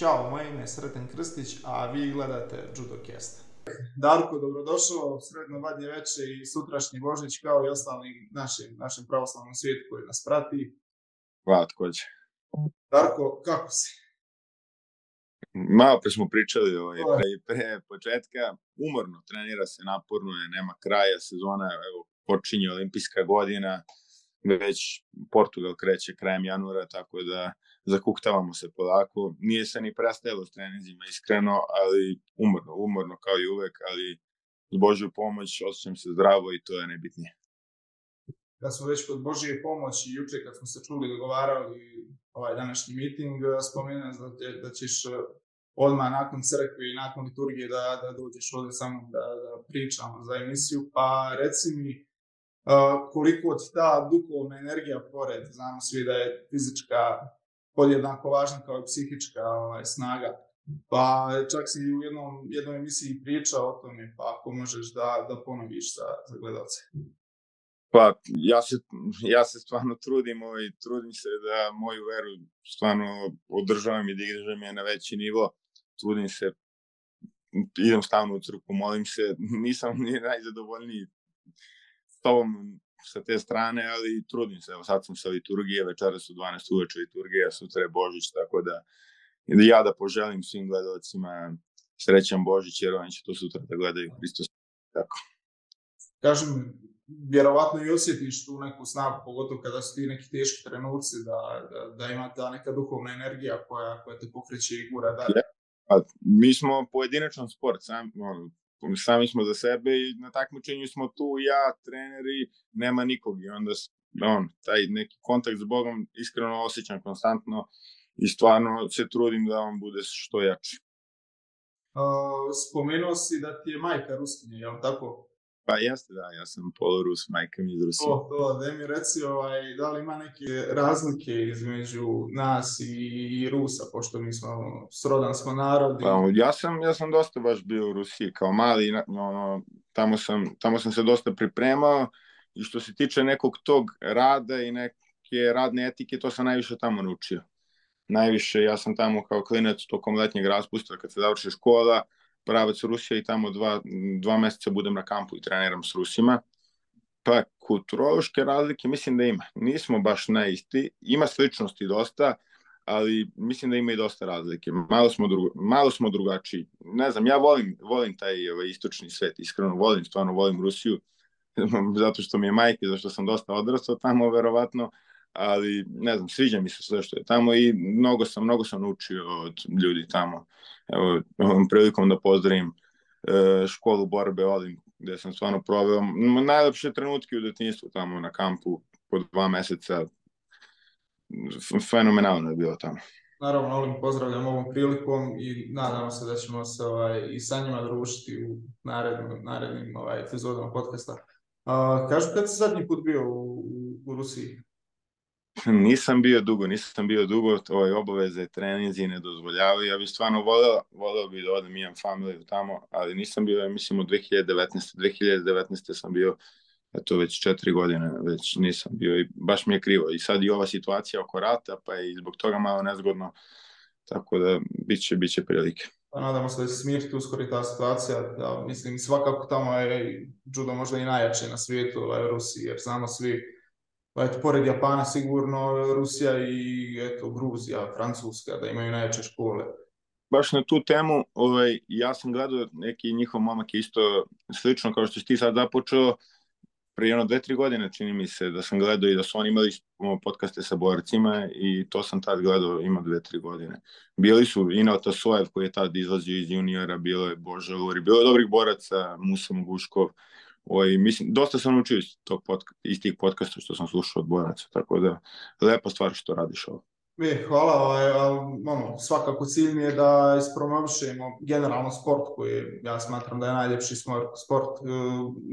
Ćao, moje ime je Sreten Krstić, a vi gledate Judocast. Darko, dobrodošao, sretno badnje veče i sutrašnji Božić kao i ostali našim, našim pravoslavnom svijetu koji nas prati. Hvala takođe. Darko, kako si? Malo pre smo pričali ovaj, pre, pre početka, umorno, trenira se, naporno je, nema kraja sezona, evo, počinje olimpijska godina, već Portugal kreće krajem januara, tako da zakuktavamo se polako. Nije se ni prestajalo s trenizima, iskreno, ali umorno, umorno kao i uvek, ali s Božju pomoć osjećam se zdravo i to je najbitnije. Da smo već kod Božije pomoći, juče kad smo se čuli dogovarali ovaj današnji miting, spomenuo da, da ćeš eh, odmah nakon crkve i nakon liturgije da, da dođeš ovde samo da, da pričamo za emisiju, pa reci mi koliko od ta duhovna energija pored, znamo svi da je fizička podjednako važna kao i psihička ovaj, snaga. Pa čak si u jednom, jednom emisiji pričao o tome, pa ako možeš da, da ponoviš za, za gledalce. Pa ja se, ja se stvarno trudim ovaj, trudim se da moju veru stvarno održavam i dižem je na veći nivo. Trudim se, idem stavno u crku, molim se, nisam ni najzadovoljniji tobom sa te strane, ali trudim se, evo sad sam sa liturgije, večera su 12 uveče liturgija, sutra je Božić, tako da da ja da poželim svim gledalcima srećan Božić, jer oni će to sutra da gledaju Hristos. Tako. Kažem, vjerovatno i osjetiš tu neku snagu, pogotovo kada su ti neki teški trenuci, da, da, da ima ta neka duhovna energija koja, koja te pokreće i gura dalje. Ja, pa, mi smo pojedinačan sport, sam, sami smo za sebe i na takmičenju smo tu ja, treneri, nema nikog i onda on, taj neki kontakt s Bogom iskreno osjećam konstantno i stvarno se trudim da on bude što jači. Uh, spomenuo si da ti je majka Ruskinja, je li tako? Pa jeste, da, ja sam polorus, majka mi iz Rusije. To, to, da mi reci, ovaj, da li ima neke razlike između nas i, Rusa, pošto mi smo, srodan smo narod. I... Pa, ja sam, ja sam dosta baš bio u Rusiji, kao mali, ono, tamo sam, tamo sam se dosta pripremao i što se tiče nekog tog rada i neke radne etike, to sam najviše tamo naučio. Najviše, ja sam tamo kao klinac tokom letnjeg raspusta, kad se završi škola, pravac Rusija i tamo dva, dva meseca budem na kampu i treniram s Rusima. Pa kulturološke razlike mislim da ima. Nismo baš na isti. Ima sličnosti dosta, ali mislim da ima i dosta razlike. Malo smo, drugo, malo smo drugačiji. Ne znam, ja volim, volim taj ovaj, istočni svet, iskreno volim, stvarno volim Rusiju, zato što mi je majke, zašto sam dosta odrastao tamo, verovatno, ali ne znam, sviđa mi se sve što je tamo i mnogo sam, mnogo sam naučio od ljudi tamo. Evo, ovom prilikom da pozdravim e, školu borbe Olim, gde sam stvarno proveo najlepše trenutke u detinjstvu tamo na kampu po dva meseca. Fenomenalno je bilo tamo. Naravno, Olim pozdravljam ovom prilikom i nadamo se da ćemo se ovaj, i sa njima družiti u narednim, narednim ovaj, epizodama podcasta. Uh, kažu kad si zadnji put bio u, u, u Rusiji? Nisam bio dugo, nisam bio dugo, ovaj, obaveze, treninzi ne dozvoljavaju, ja bih stvarno voleo, voleo bih da odem, imam familiju tamo, ali nisam bio, ja mislim, u 2019. 2019. sam bio, eto, već četiri godine, već nisam bio i baš mi je krivo. I sad i ova situacija oko rata, pa je i zbog toga malo nezgodno, tako da bit će, bit će prilike. Pa nadamo se da će smiriti uskoro ta situacija, da, mislim, svakako tamo je judo možda i najjače na svijetu, ovaj, Rusiji, jer znamo svi eto, pored Japana sigurno Rusija i eto, Gruzija, Francuska, da imaju najjače škole. Baš na tu temu, ovaj, ja sam gledao neki njihov momak isto slično kao što si ti sad započeo, pre jedno dve, tri godine čini mi se da sam gledao i da su oni imali podcaste sa borcima i to sam tad gledao, ima dve, tri godine. Bili su Inao Tasojev koji je tad izlazio iz juniora, bilo je Boža Luri, bilo je dobrih boraca, Musa Moguškov, Ovaj, mislim, dosta sam učio iz, tog podka, iz tih podcasta što sam slušao od boraca, tako da lepa stvar što radiš ovo. E, hvala, ovaj, ono, svakako cilj mi je da ispromovišemo generalno sport koji ja smatram da je najljepši sport, sport uh,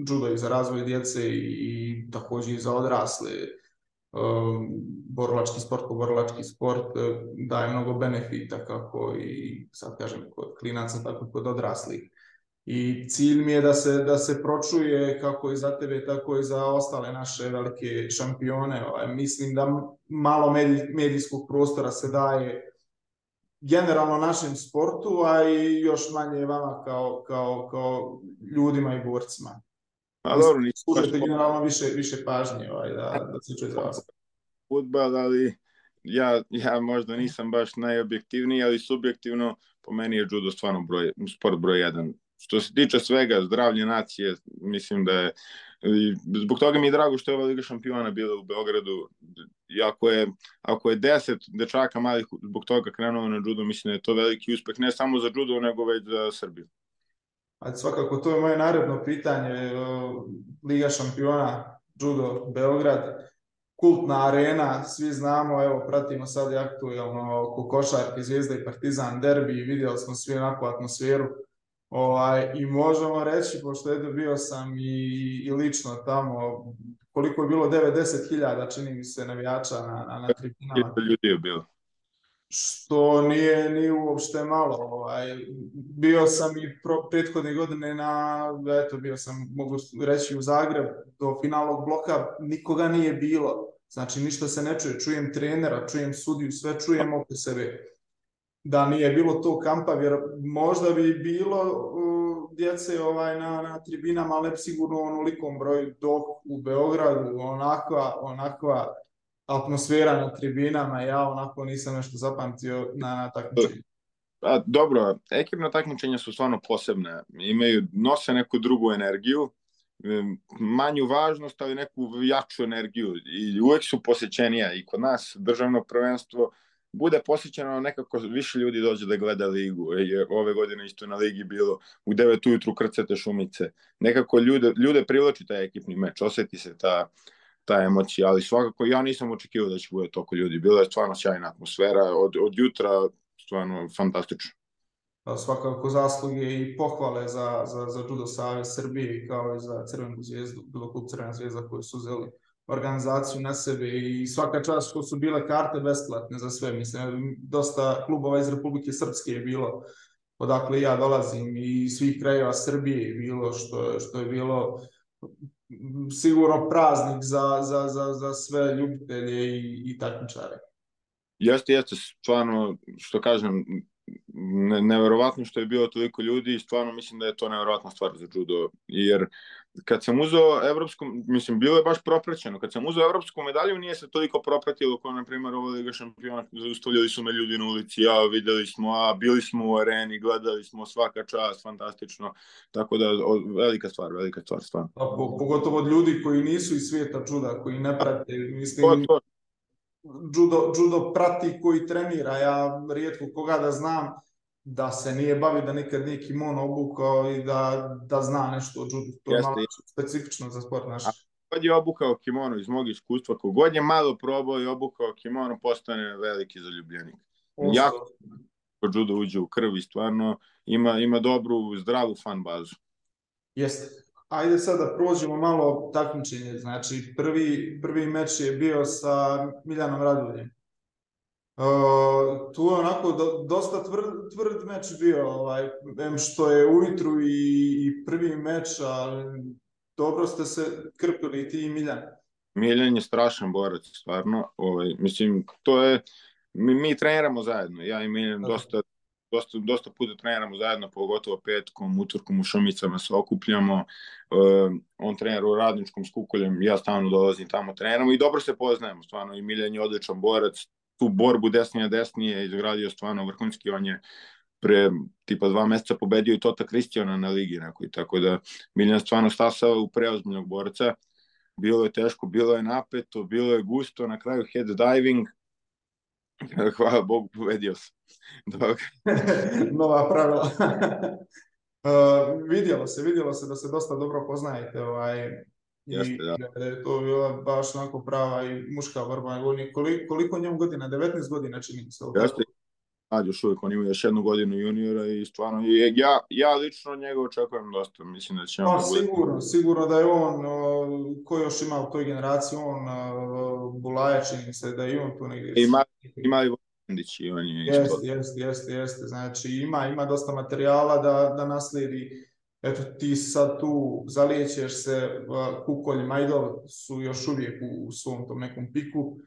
judo i za razvoj djece i, i takođe i za odrasle. Uh, borilački sport, borilački sport uh, daje mnogo benefita kako i sad kažem kod klinaca tako kod odraslih i cilj mi je da se, da se pročuje kako i za tebe, tako i za ostale naše velike šampione. Ovaj, mislim da malo medij, medijskog prostora se daje generalno našem sportu, a i još manje vama kao, kao, kao ljudima i borcima. Pa dobro, nisi baš... generalno više, više pažnje ovaj, da, da se čuje za vas. Futbal, ali ja, ja možda nisam baš najobjektivniji, ali subjektivno po meni je judo stvarno broj, sport broj jedan. Što se tiče svega, zdravlje nacije, mislim da je I zbog toga mi je drago što je ova Liga šampiona bila u Beogradu. I ako je, ako je deset dečaka malih zbog toga krenuo na judo, mislim da je to veliki uspeh ne samo za judo, nego već za Srbiju. A svakako, to je moje naredno pitanje. Liga šampiona, judo, Beograd, kultna arena, svi znamo, evo, pratimo sad i aktualno oko Zvijezda i Partizan derbi, vidjeli smo svi onako atmosferu Ovaj, I možemo reći, pošto je bio sam i, i lično tamo, koliko je bilo 90.000, čini mi se, navijača na, na, na tribinama. ljudi je bilo. Što nije ni uopšte malo. Ovaj. Bio sam i pro, prethodne godine na, eto, bio sam, mogu reći, u Zagreb, do finalnog bloka nikoga nije bilo. Znači, ništa se ne čuje. Čujem trenera, čujem sudiju, sve čujem oko sebe da nije bilo to kampa, jer možda bi bilo uh, djece ovaj, na, na tribinama, ali sigurno onolikom broju dok u Beogradu onakva, onakva atmosfera na tribinama, ja onako nisam nešto zapamtio na, na takmičenju. A, dobro, ekipna takmičenja su stvarno posebne. Imaju, nose neku drugu energiju, manju važnost, ali neku jaču energiju i uvek su posećenija i kod nas državno prvenstvo bude posjećeno nekako više ljudi dođe da gleda ligu. Je ove godine isto na ligi bilo u 9 ujutru krcate šumice. Nekako ljude, ljude privlači taj ekipni meč, oseti se ta, ta emocija, ali svakako ja nisam očekivao da će bude toliko ljudi. Bila je stvarno sjajna atmosfera, od, od jutra stvarno fantastično. Da, svakako zasluge i pohvale za, za, za Judo Savez Srbije kao i za Crvenu zvijezdu, bilo klub Crvena zvijezda koji su uzeli organizaciju na sebe i svaka čast što su bile karte besplatne za sve. Mislim, dosta klubova iz Republike Srpske je bilo odakle ja dolazim i svih krajeva Srbije je bilo što, što je bilo sigurno praznik za, za, za, za sve ljubitelje i, i takmičare. Jeste, jeste, stvarno, što kažem, ne, neverovatno što je bilo toliko ljudi i stvarno mislim da je to neverovatna stvar za judo, jer kad sam uzeo evropsku, mislim, bilo je baš propraćeno, kad sam uzeo evropsku medalju nije se toliko propratilo kao, na primjer, ovo Liga šampiona, zaustavljali su me ljudi na ulici, ja, videli smo, a, bili smo u areni, gledali smo svaka čast, fantastično, tako da, o, velika stvar, velika stvar, stvarno. A, po, pogotovo od ljudi koji nisu iz svijeta čuda, koji ne prate, mislim, to, to. Judo, judo prati koji trenira, ja rijetko koga da znam, da se nije bavi, da nikad nije kimono obukao i da, da zna nešto o judu. To je malo specifično za sport naš. Kogod je obukao kimono iz mog iskustva, kogod je malo probao i obukao kimono, postane veliki zaljubljenik. Osta. Jako ko judo uđe u krv i stvarno ima, ima dobru, zdravu fan bazu. Jeste. Ajde sad da prođemo malo takmičenje. Znači, prvi, prvi meč je bio sa Miljanom Raduljem. Uh, tu je onako do, dosta tvrd, tvrd meč bio, ovaj, em što je ujutru i, i prvi meč, ali dobro ste se krpili ti i Miljan. Miljan je strašan borac, stvarno. Ovaj, mislim, to je, mi, mi treniramo zajedno, ja i Miljan da. dosta, dosta, dosta puta treniramo zajedno, pogotovo petkom, utorkom u Šumicama se okupljamo, uh, on trenira u radničkom skukoljem, ja stalno dolazim tamo treniramo i dobro se poznajemo, stvarno, i Miljan je odličan borac, tu borbu desnije desnije izgradio stvarno vrhunski, on je pre tipa dva meseca pobedio i Tota Kristijana na ligi nekoj, tako da Miljan stvarno stasao u preozbiljnog borca, bilo je teško, bilo je napeto, bilo je gusto, na kraju head diving, hvala Bogu, povedio sam. Dok. Nova pravila. uh, vidjelo se, vidjelo se da se dosta dobro poznajete, ovaj, Jeste, da. da je to bila baš onako prava i muška borba. Koliko, koliko njemu godina? 19 godina čini se. Jeste. A, još uvijek on ima još jednu godinu juniora i stvarno, ja, ja lično njega očekujem dosta, mislim da će on... No, sigurno, bude... sigurno da je on, ko još ima u toj generaciji, on, Bulaja čini se da je on tu negdje. Ima, ima i Vandić i on je Jeste, jeste, jeste, jeste, znači ima, ima dosta materijala da, da nasledi eto ti sad tu zalijećeš se, Kukolj Majdov su još uvijek u svom tom nekom piku,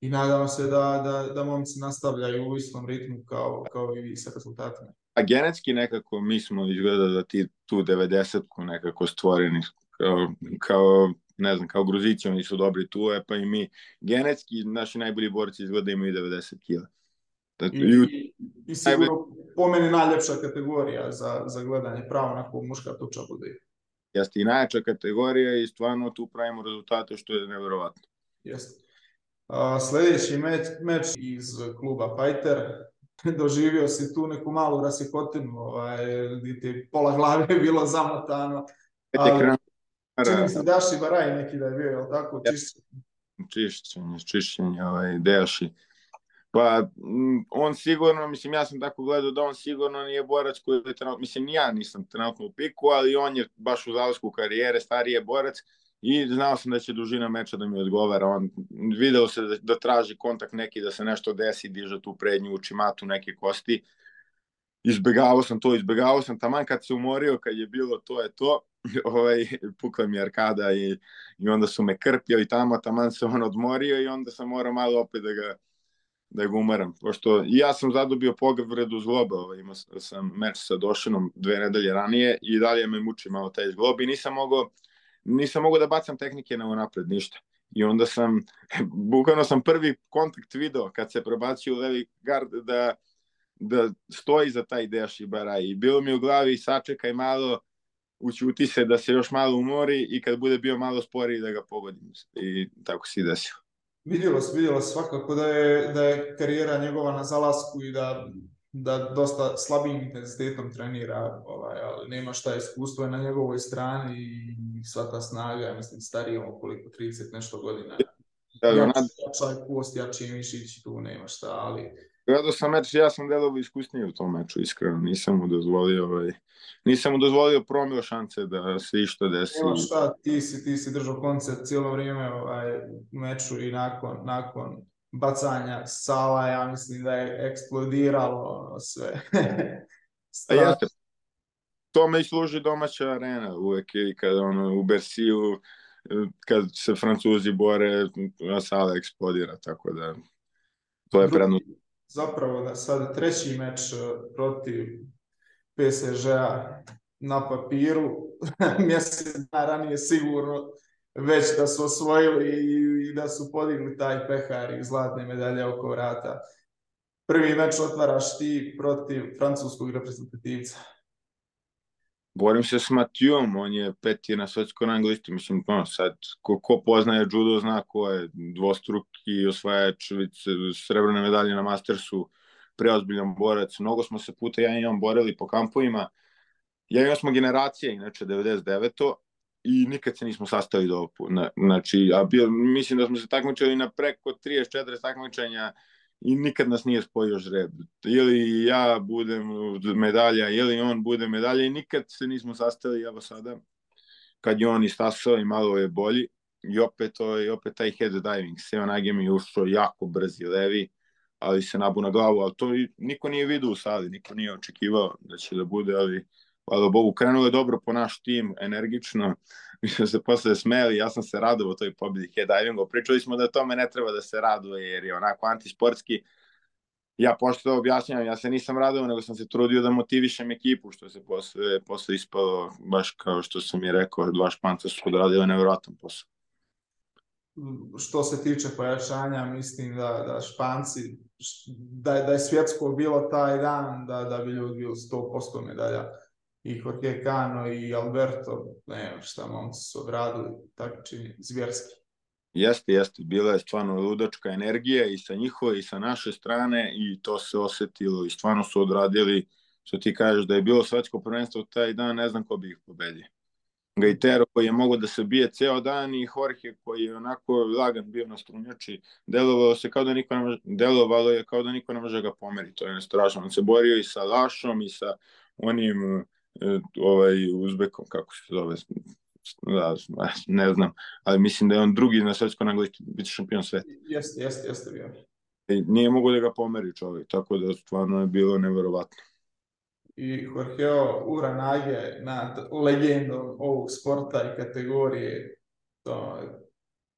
i nadamo se da, da, da momci nastavljaju u istom ritmu kao, kao i vi sa rezultatima. A genetski nekako mi smo izgleda da ti tu 90-ku nekako stvoreni kao, kao ne znam, kao Gruzici, oni su dobri tu, e pa i mi genetski, naši najbolji borci izgleda imaju 90 kila. I, i, sigurno po meni najljepša kategorija za, za gledanje, pravo onako muška tuča bude. Jeste i najjača kategorija i stvarno tu pravimo rezultate što je neverovatno. Jeste. A, sledeći meč, meč iz kluba Fighter, doživio si tu neku malu rasikotinu, ovaj, gdje ti pola glave je bilo zamotano. Ali, čini se Daši Baraj neki da je bio, je tako? Čišćenje. Čišćenje, čišćenje, ovaj, Dejaši. Pa, on sigurno, mislim, ja sam tako gledao da on sigurno nije borac koji je trenutno, mislim, ja nisam trenutno u piku, ali on je baš u zalasku karijere, stariji je borac i znao sam da će dužina meča da mi odgovara. On video se da, da traži kontakt neki, da se nešto desi, diže tu prednju učimatu neke kosti. Izbegavao sam to, izbegavao sam taman kad se umorio, kad je bilo to je to, ovaj, pukla mi arkada i, i onda su me krpio i tamo, taman se on odmorio i onda sam morao malo opet da ga da ga umaram, pošto i ja sam zadobio povredu zgloba, ovaj, imao sam meč sa Došinom dve nedelje ranije i dalje me muči malo taj zglob i nisam mogao nisam mogao da bacam tehnike na napred, ništa. I onda sam, bukvalno sam prvi kontakt video kad se prebacio u levi gard da, da stoji za taj Dejaš i Baraj. I bilo mi u glavi sačekaj malo, učuti se da se još malo umori i kad bude bio malo sporiji da ga pogodim. I tako si desio. Vidjelo se, vidjelo se svakako da je, da je karijera njegova na zalasku i da, da dosta slabim intenzitetom trenira, ovaj, ali nema šta, iskustvo je na njegovoj strani i sva ta snaga, mislim, stariji on koliko, 30 nešto godina. Da, da, jači, jači kost, jači mišić, tu nema šta, ali Gledao sam meč, ja sam delovo iskusniji u tom meču, iskreno. Nisam mu dozvolio, ovaj, nisam mu dozvolio promio šanse da se išto desi. Evo šta, ti si, ti si držao koncept cijelo vrijeme ovaj, u meču i nakon, nakon bacanja Sala, ja mislim da je eksplodiralo sve. A jeste. To me i služi domaća arena uvek i kad ono, u Bersiju kad se Francuzi bore, Sala eksplodira, tako da to je predno zapravo da sad treći meč e, protiv PSG-a na papiru, mjesec dana ranije sigurno već da su osvojili i, i da su podigli taj pehar i zlatne medalje oko vrata. Prvi meč otvaraš ti protiv francuskog reprezentativca borim se s Matijom, on je peti na svetskoj rang listi, mislim, no, sad, ko, ko poznaje judo zna ko je dvostruki osvajač srebrne medalje na Mastersu, preozbiljan borac, mnogo smo se puta, ja i on borili po kampovima, ja i on smo generacije, inače 99 i nikad se nismo sastali do znači, a bio, mislim da smo se takmičili na preko 34 takmičenja i nikad nas nije spojio žreb. Ili ja budem medalja, ili on bude medalja i nikad se nismo sastali, evo sada, kad je on istasao i malo je bolji, i opet, to, i opet taj head diving, Seo Nage mi je ušao jako brzi levi, ali se nabu na glavu, ali to niko nije vidio u sali, niko nije očekivao da će da bude, ali hvala Bogu, krenulo je dobro po naš tim, energično, mi smo se posle smeli, ja sam se radovao toj pobedi headdivingu, pričali smo da tome ne treba da se raduje, jer je onako antisportski, ja pošto objašnjam, ja se nisam radovao, nego sam se trudio da motivišem ekipu, što se posle, posle ispalo, baš kao što sam je rekao, dva španca su odradili nevjerojatan posao. Što se tiče pojačanja, mislim da, da španci, da, da je svjetsko bilo taj dan, da, da bi ljudi bilo 100% medalja i Jorge Cano i Alberto, ne šta momci su odradili takmičenje zvjerski. Jeste, jeste, bila je stvarno ludačka energija i sa njihove i sa naše strane i to se osetilo i stvarno su odradili, što ti kažeš da je bilo svetsko prvenstvo taj dan, ne znam ko bi ih pobedio. Gaitero koji je mogao da se bije ceo dan i Jorge koji je onako lagan bio na strunjači, delovalo se kao da niko ne može, delovalo je kao da niko ne može da ga pomeri, to je nestrašno. On se borio i sa Lašom i sa onim ovaj Uzbekom, kako se zove, da, ne znam, ali mislim da je on drugi na svetskom anglički biti šampion sveta. Jeste, jeste, jeste bio. I nije mogo da ga pomeri čovjek, tako da stvarno je bilo neverovatno. I Jorgeo Uranage nad legendom ovog sporta i kategorije, to je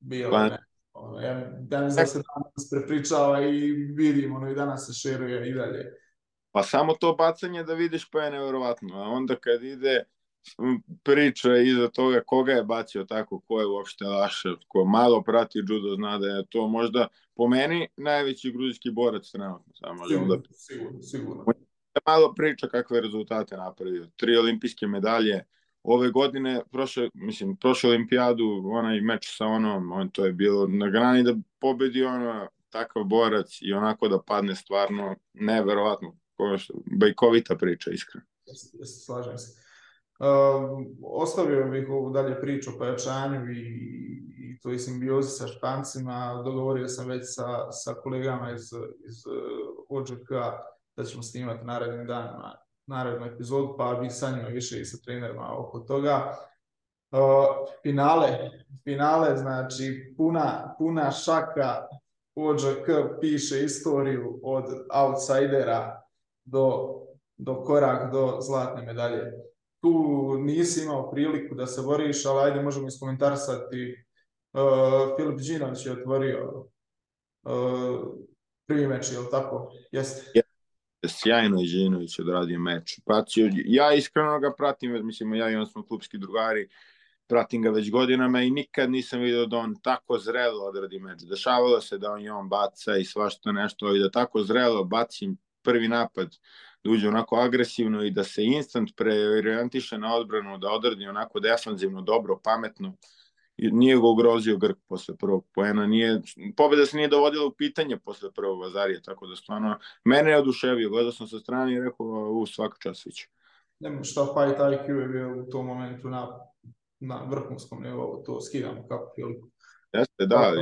bilo pa, ne, Ono, ja, mislim da se danas prepričava i vidimo, ono i danas se šeruje i dalje. Pa samo to bacanje da vidiš pa je nevjerovatno, a onda kad ide priča iza toga koga je bacio tako, ko je uopšte Lašev, ko malo prati judo zna da je to možda po meni najveći gruzijski borac trenutno. Samo sigurno, da... sigurno, sigurno. Malo priča kakve rezultate napravio. Tri olimpijske medalje, ove godine, prošle, mislim, prošle olimpijadu, onaj meč sa onom, on to je bilo na grani da pobedi ono, takav borac i onako da padne stvarno neverovatno, bajkovita priča, iskreno. Slažem se. Uh, ostavio bih ovu dalje priču o pojačanju i, i toj simbiozi sa špancima. Dogovorio sam već sa, sa kolegama iz, iz OGK da ćemo snimati narednim danima narednu epizodu, pa bih sa njima više i sa trenerima oko toga. Uh, finale, finale, znači puna, puna šaka OGK piše istoriju od outsidera do, do korak do zlatne medalje tu nisi imao priliku da se boriš, ali ajde možemo iskomentarsati. Uh, Filip Đinović je otvorio uh, prvi meč, je li tako? Jeste? Sjajno je Đinović odradio meč. Pratio, ja iskreno ga pratim, mislim, ja i on smo klubski drugari, pratim ga već godinama i nikad nisam vidio da on tako zrelo odradi meč. Dešavalo se da on i on baca i svašta nešto i da tako zrelo bacim prvi napad da uđe onako agresivno i da se instant preorientiše na odbranu, da odradi onako defanzivno, dobro, pametno. I nije ga ugrozio Grk posle prvog poena, nije, pobeda se nije dovodila u pitanje posle prvog Vazarija, tako da stvarno, mene je oduševio, gledao sam sa strane i rekao, u svaka čas viće. Nema šta, fight IQ je bio u tom momentu na, na vrhunskom nivou, to skidamo kako Filipu. Jeste, da,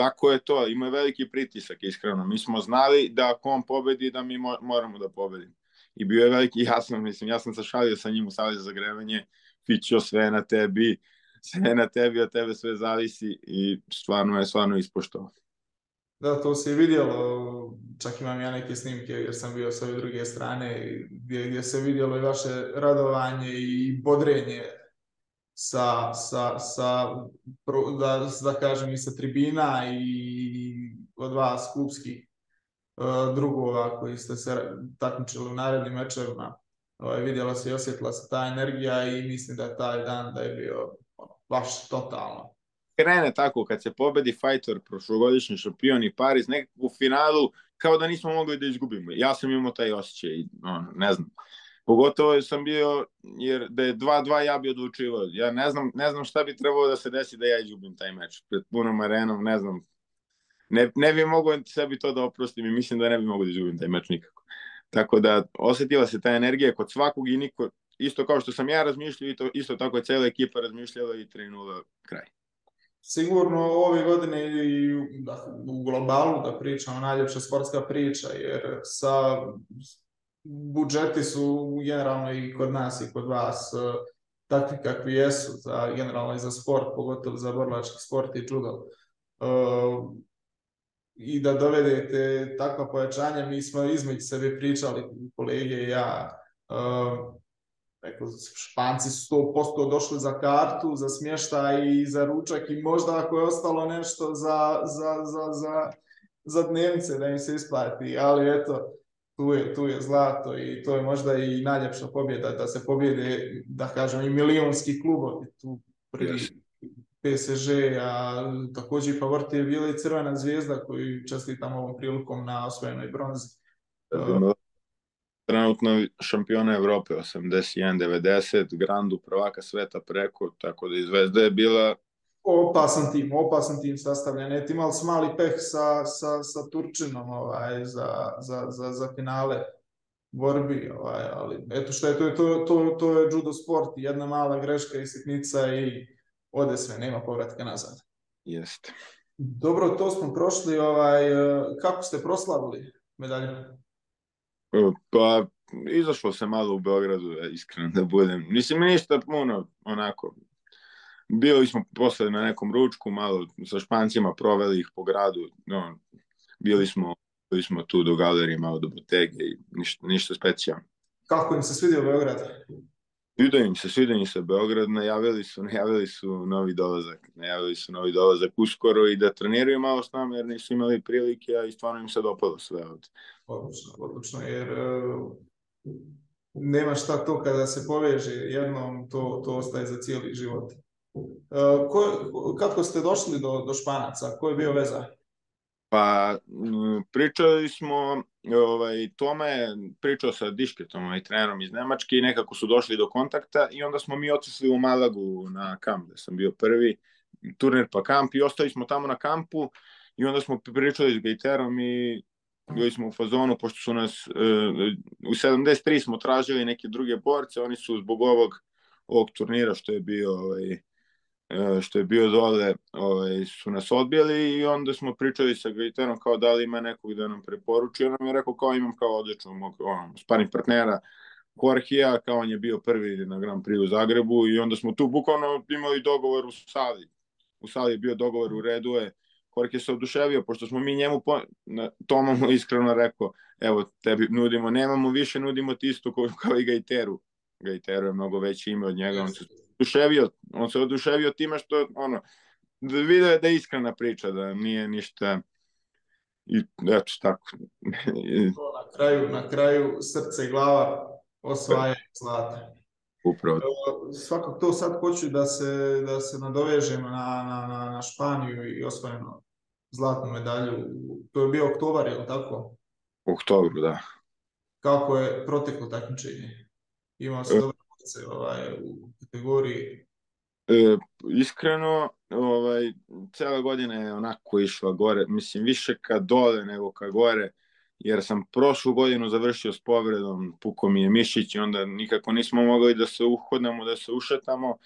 lako je to, ima veliki pritisak, iskreno. Mi smo znali da ako on pobedi, da mi moramo da pobedimo. I bio je veliki, ja sam, mislim, ja sam se šalio sa njim u sali za zagrevanje, Fićo, sve na tebi, sve na tebi, od tebe sve zavisi i stvarno je, stvarno ispoštovao. Da, to se je vidjelo, čak imam ja neke snimke jer sam bio sa ove druge strane gdje, gdje se vidjelo i vaše radovanje i bodrenje sa, sa, sa da, da kažem, i sa tribina i od vas klubskih uh, drugova koji ste se takmičili u narednim mečevima. Ovaj, vidjela se i osjetila se ta energija i mislim da je taj dan da je bio baš totalno. Krene tako, kad se pobedi Fighter, prošlogodišnji šampion i Paris, nekako u finalu, kao da nismo mogli da izgubimo. Ja sam imao taj osjećaj, ono, ne znam. Pogotovo sam bio, jer da je 2-2 ja bi odlučivao. Ja ne znam, ne znam šta bi trebalo da se desi da ja izgubim taj meč. Pred punom arenom, ne znam. Ne, ne bi mogo sebi to da oprostim i mislim da ne bi mogo da izgubim taj meč nikako. Tako da osetila se ta energija kod svakog i niko, isto kao što sam ja razmišljao, to, isto tako je cela ekipa razmišljala i 3-0 kraj. Sigurno ove godine i da, u globalu da pričamo najljepša sportska priča, jer sa budžeti su generalno i kod nas i kod vas uh, takvi kakvi jesu, za, generalno i za sport, pogotovo za borlački sport i judo. Uh, I da dovedete takva pojačanja, mi smo između sebe pričali, kolege i ja, uh, Eko, španci su 100% došli za kartu, za smještaj i za ručak i možda ako je ostalo nešto za, za, za, za, za dnevnice da im se isplati, ali eto, tu je, tu je zlato i to je možda i najljepša pobjeda da se pobjede, da kažem, i milionski klubovi tu pri yes. PSG, a takođe i favorit je bila i Crvena zvijezda koju čestitam ovom prilikom na osvojenoj bronzi. Trenutno šampiona Evrope 81-90, Grandu prvaka sveta preko, tako da i Zvezda je bila opasan tim, opasan tim sastavljen. Eto, imali smo mali peh sa, sa, sa Turčinom ovaj, za, za, za, za finale borbi, ovaj, ali eto što je, to, to, to, to je judo sport, jedna mala greška i sitnica i ode sve, nema povratka nazad. Jeste. Dobro, to smo prošli, ovaj, kako ste proslavili medalju? Pa, izašlo se malo u Beogradu, iskreno da budem. Mislim, ništa puno, onako, Bili smo posle na nekom ručku, malo sa špancima proveli ih po gradu, no, bili smo, bili smo tu do galerije, malo do botege i ništa, ništa specijalno. Kako im se svidio Beograd? Sviđa im se, sviđa im se Beograd, najavili su, najavili su novi dolazak, najavili su novi dolazak uskoro i da treniraju malo s nama jer nisu imali prilike, a i stvarno im se dopalo sve od. Odlično, odlično, jer uh, nema šta to kada se poveže jednom, to, to ostaje za cijeli život. Uh, ko, kako ste došli do, do Španaca? Ko je bio veza? Pa pričali smo, ovaj, Toma je pričao sa Dišketom, ovaj, trenerom iz Nemačke i nekako su došli do kontakta i onda smo mi otišli u Malagu na kamp, gde sam bio prvi turnir pa kamp i ostali smo tamo na kampu i onda smo pričali s Gejterom i bili smo u fazonu, pošto su nas, uh, u 73 smo tražili neke druge borce, oni su zbog ovog, ovog turnira što je bio ovaj, E, što je bio dole, ovaj, su nas odbijali i onda smo pričali sa Gaetanom kao da li ima nekog da nam preporuči. On nam je rekao kao imam kao odličnog on, sparing partnera Jorgea, kao on je bio prvi na Grand Prix u Zagrebu i onda smo tu bukvalno imali dogovor u sali. U sali je bio dogovor u redu je. Jorge se oduševio, pošto smo mi njemu, po, na, Toma mu iskreno rekao, evo, tebi nudimo, nemamo više, nudimo ti isto kao, kao i Gaiteru. Gaiteru je mnogo veće ime od njega, on se oduševio, on se oduševio time što ono, da video je da je iskrena priča, da nije ništa i eto tako. na kraju, na kraju srce i glava osvaja zlata. Upravo. Svakako to sad hoću da se, da se nadovežem na, na, na, na Španiju i osvojenu zlatnu medalju. To je bio oktobar, je li tako? U oktobru, da. Kako je proteklo takmičenje? Imao se dobro ovaj, u kategoriji? E, iskreno, ovaj, cela godina je onako išla gore, mislim više ka dole nego ka gore, jer sam prošlu godinu završio s povredom, puko mi je mišić i onda nikako nismo mogli da se uhodnemo, da se ušetamo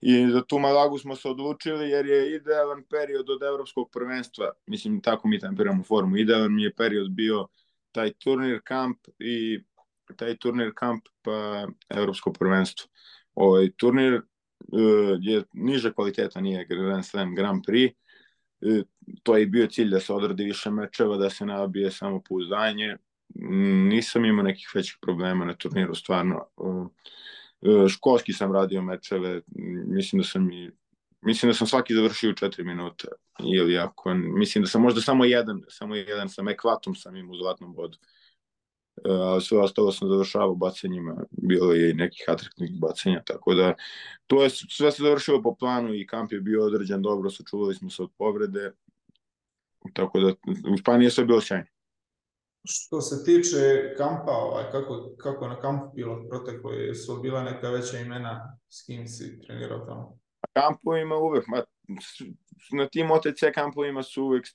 i za tu Malagu smo se odlučili jer je idealan period od evropskog prvenstva, mislim tako mi tempiramo formu, idealan mi je period bio taj turnir kamp i taj turnir kamp pa evropsko prvenstvo. Ovaj turnir uh, je niže kvaliteta, nije Grand Slam Grand Prix. Uh, to je bio cilj da se odradi više mečeva, da se nabije samo pouzdanje. Nisam imao nekih većih problema na turniru, stvarno. Uh, školski sam radio mečeve, mislim da sam i mislim da sam svaki završio u 4 minuta ili ako mislim da sam možda samo jedan samo jedan sa ekvatom sam imao u zlatnom bodu a sve ostalo sam završavao bacanjima, bilo je i nekih atraktivnih bacanja, tako da to je sve se završilo po planu i kamp je bio određen dobro, sačuvali smo se od povrede, tako da u Španiji je sve bilo sjajno. Što se tiče kampa, ovaj, kako, kako na kampu bilo proteklo, su bila neka veća imena s kim si trenirao tamo? Na kampovima uvek, ma, na tim OTC kampovima su uvek,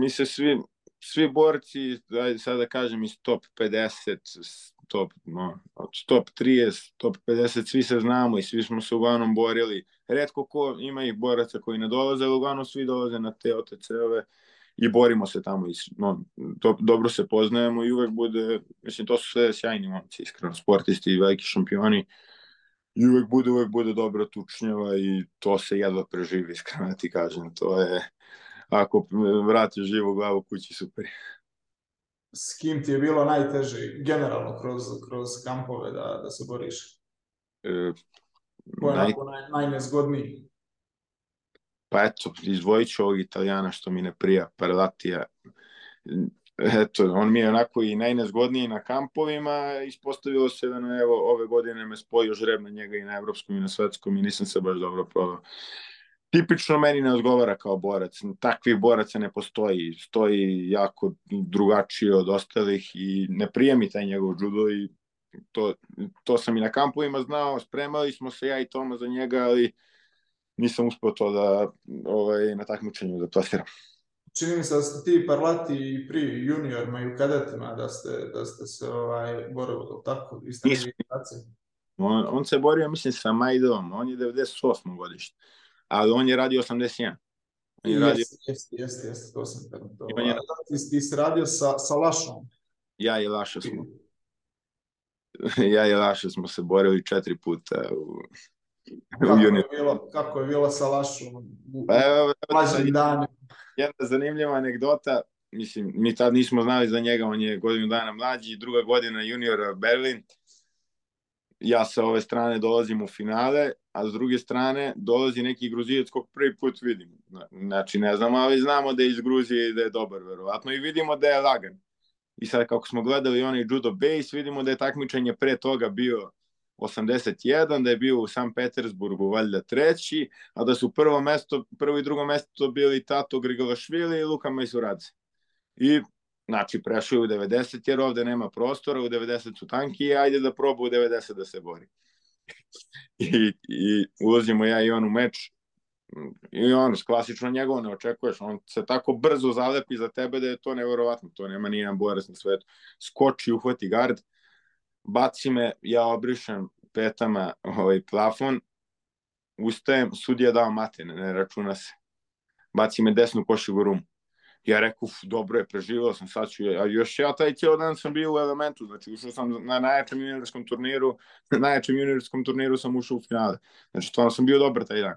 mi se svi, svi borci, ajde sada da kažem iz top 50, top, no, od top 30, top 50, svi se znamo i svi smo se uglavnom borili. Redko ko ima ih boraca koji ne dolaze, ali uglavnom svi dolaze na te OTC-ove i borimo se tamo. I, no, to, dobro se poznajemo i uvek bude, mislim, to su sve sjajni momci, iskreno, sportisti i veliki šampioni. I uvek bude, uvek bude dobra tučnjava i to se jedva preživi, iskreno da ti kažem. To je, ako vratiš živu glavu kući, super. S kim ti je bilo najteže, generalno, kroz, kroz kampove da, da se boriš? E, Ko je naj... naj, najnezgodniji? Pa eto, izdvojit ću ovog italijana što mi ne prija, Parlatija. Eto, on mi je onako i najnezgodniji na kampovima, ispostavilo se da na, evo, ove godine me spojio žreb na njega i na evropskom i na svetskom i nisam se baš dobro provao tipično meni ne odgovara kao borac. Takvih boraca ne postoji. Stoji jako drugačije od ostalih i ne prijemi taj njegov judo i to, to sam i na kampovima znao, spremali smo se ja i Toma za njega, ali nisam uspeo to da ovaj, na takmičenju da plasiram. Čini mi se da ste ti parlati pri juniorima i u kadetima da ste, da ste se ovaj, borili, tako? Nisam. On, on se borio, mislim, sa Majdom, on je 98. godište ali on je radio 81. On je radio... Jeste, jeste, jeste, to sam to. On je... Ti, ti si radio sa, sa Lašom. Ja i Laša smo. ja i Laša smo se borili četiri puta u, kako. Je bilo, kako je bilo sa Lašom u, pa evo, evo? Jedna zanimljiva anegdota, mislim, mi tad nismo znali za njega, on je godinu dana mlađi, druga godina juniora Berlin, ja sa ove strane dolazim u finale, a s druge strane dolazi neki Gruzijac kog prvi put vidim. Znači, ne znamo, ali znamo da je iz Gruzije i da je dobar, verovatno, i vidimo da je lagan. I sad, kako smo gledali onaj judo base, vidimo da je takmičenje pre toga bio 81, da je bio u San Petersburgu valjda treći, a da su prvo mesto, prvo i drugo mesto bili Tato Grigalašvili i Luka Majsuradze. I Znači, prešao u 90 jer ovde nema prostora, u 90 su tanki, ajde da proba u 90 da se bori. I, i ulazimo ja i on u meč i on, klasično njegovo ne očekuješ, on se tako brzo zalepi za tebe da je to neverovatno, to nema ni jedan borac na svetu. Skoči, uhvati gard, baci me, ja obrišem petama ovaj plafon, ustajem, sudija dao mate, ne, ne računa se. Baci me desnu košigu rumu ja rekao, dobro je, preživao sam, sad ću, a još ja taj cijel dan sam bio u elementu, znači ušao sam na najjačem juniorskom turniru, na najjačem juniorskom turniru sam ušao u finale, znači stvarno sam bio dobar taj dan.